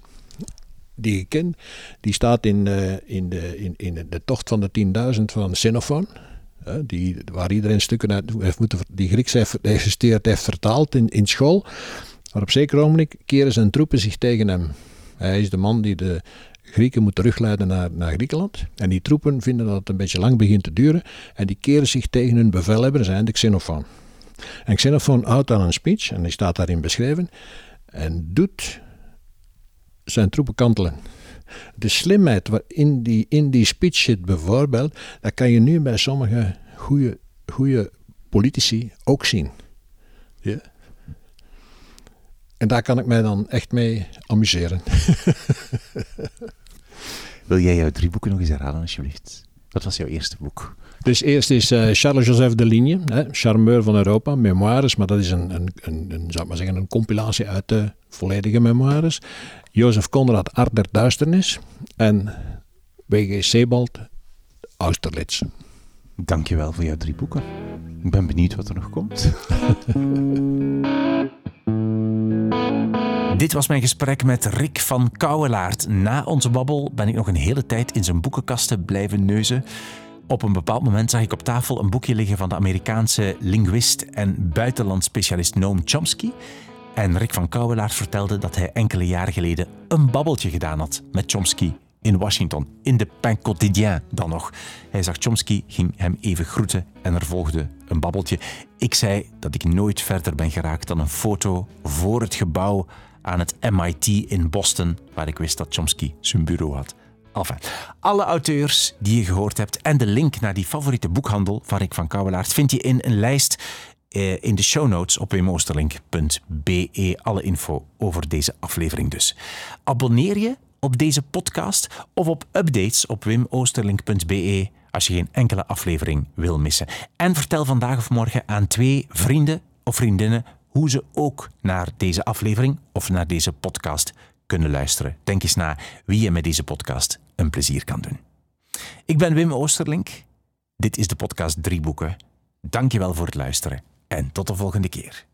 die ik ken, die staat in, uh, in, de, in, in de tocht van de 10.000 van Xenophon. Die, waar iedereen stukken uit heeft moeten, die Grieks heeft, heeft, heeft vertaald in, in school. Maar op zeker ogenblik keren zijn troepen zich tegen hem. Hij is de man die de Grieken moet terugleiden naar, naar Griekenland. En die troepen vinden dat het een beetje lang begint te duren. En die keren zich tegen hun bevelhebber, zijn de Xenophon. En Xenophon houdt dan een speech, en die staat daarin beschreven. En doet zijn troepen kantelen. De slimheid waarin die, in die speech zit bijvoorbeeld, dat kan je nu bij sommige goede, goede politici ook zien. Ja? En daar kan ik mij dan echt mee amuseren. Wil jij jouw drie boeken nog eens herhalen, alsjeblieft? Wat was jouw eerste boek? Dus eerst is uh, Charles-Joseph Deligne, hè, charmeur van Europa, memoires, maar dat is een, een, een, een, zou maar zeggen, een compilatie uit de volledige memoires. Jozef Conrad, Art der Duisternis en W.G. Sebald, Austerlitz. Dankjewel voor jouw drie boeken. Ik ben benieuwd wat er nog komt. Dit was mijn gesprek met Rick van Kouwelaert. Na onze babbel ben ik nog een hele tijd in zijn boekenkasten blijven neuzen. Op een bepaald moment zag ik op tafel een boekje liggen van de Amerikaanse linguist en buitenlandspecialist Noam Chomsky. En Rick van Kouwelaert vertelde dat hij enkele jaren geleden een babbeltje gedaan had met Chomsky in Washington, in de Pain Quotidien dan nog. Hij zag Chomsky, ging hem even groeten en er volgde een babbeltje. Ik zei dat ik nooit verder ben geraakt dan een foto voor het gebouw aan het MIT in Boston, waar ik wist dat Chomsky zijn bureau had. Enfin, alle auteurs die je gehoord hebt en de link naar die favoriete boekhandel van Rick van Kouwelaert vind je in een lijst eh, in de show notes op wimoosterlink.be. Alle info over deze aflevering dus. Abonneer je op deze podcast of op updates op wimoosterlink.be als je geen enkele aflevering wil missen. En vertel vandaag of morgen aan twee vrienden of vriendinnen hoe ze ook naar deze aflevering of naar deze podcast kunnen luisteren. Denk eens na wie je met deze podcast een plezier kan doen. Ik ben Wim Oosterlink. Dit is de podcast Drie Boeken. Dank je wel voor het luisteren en tot de volgende keer.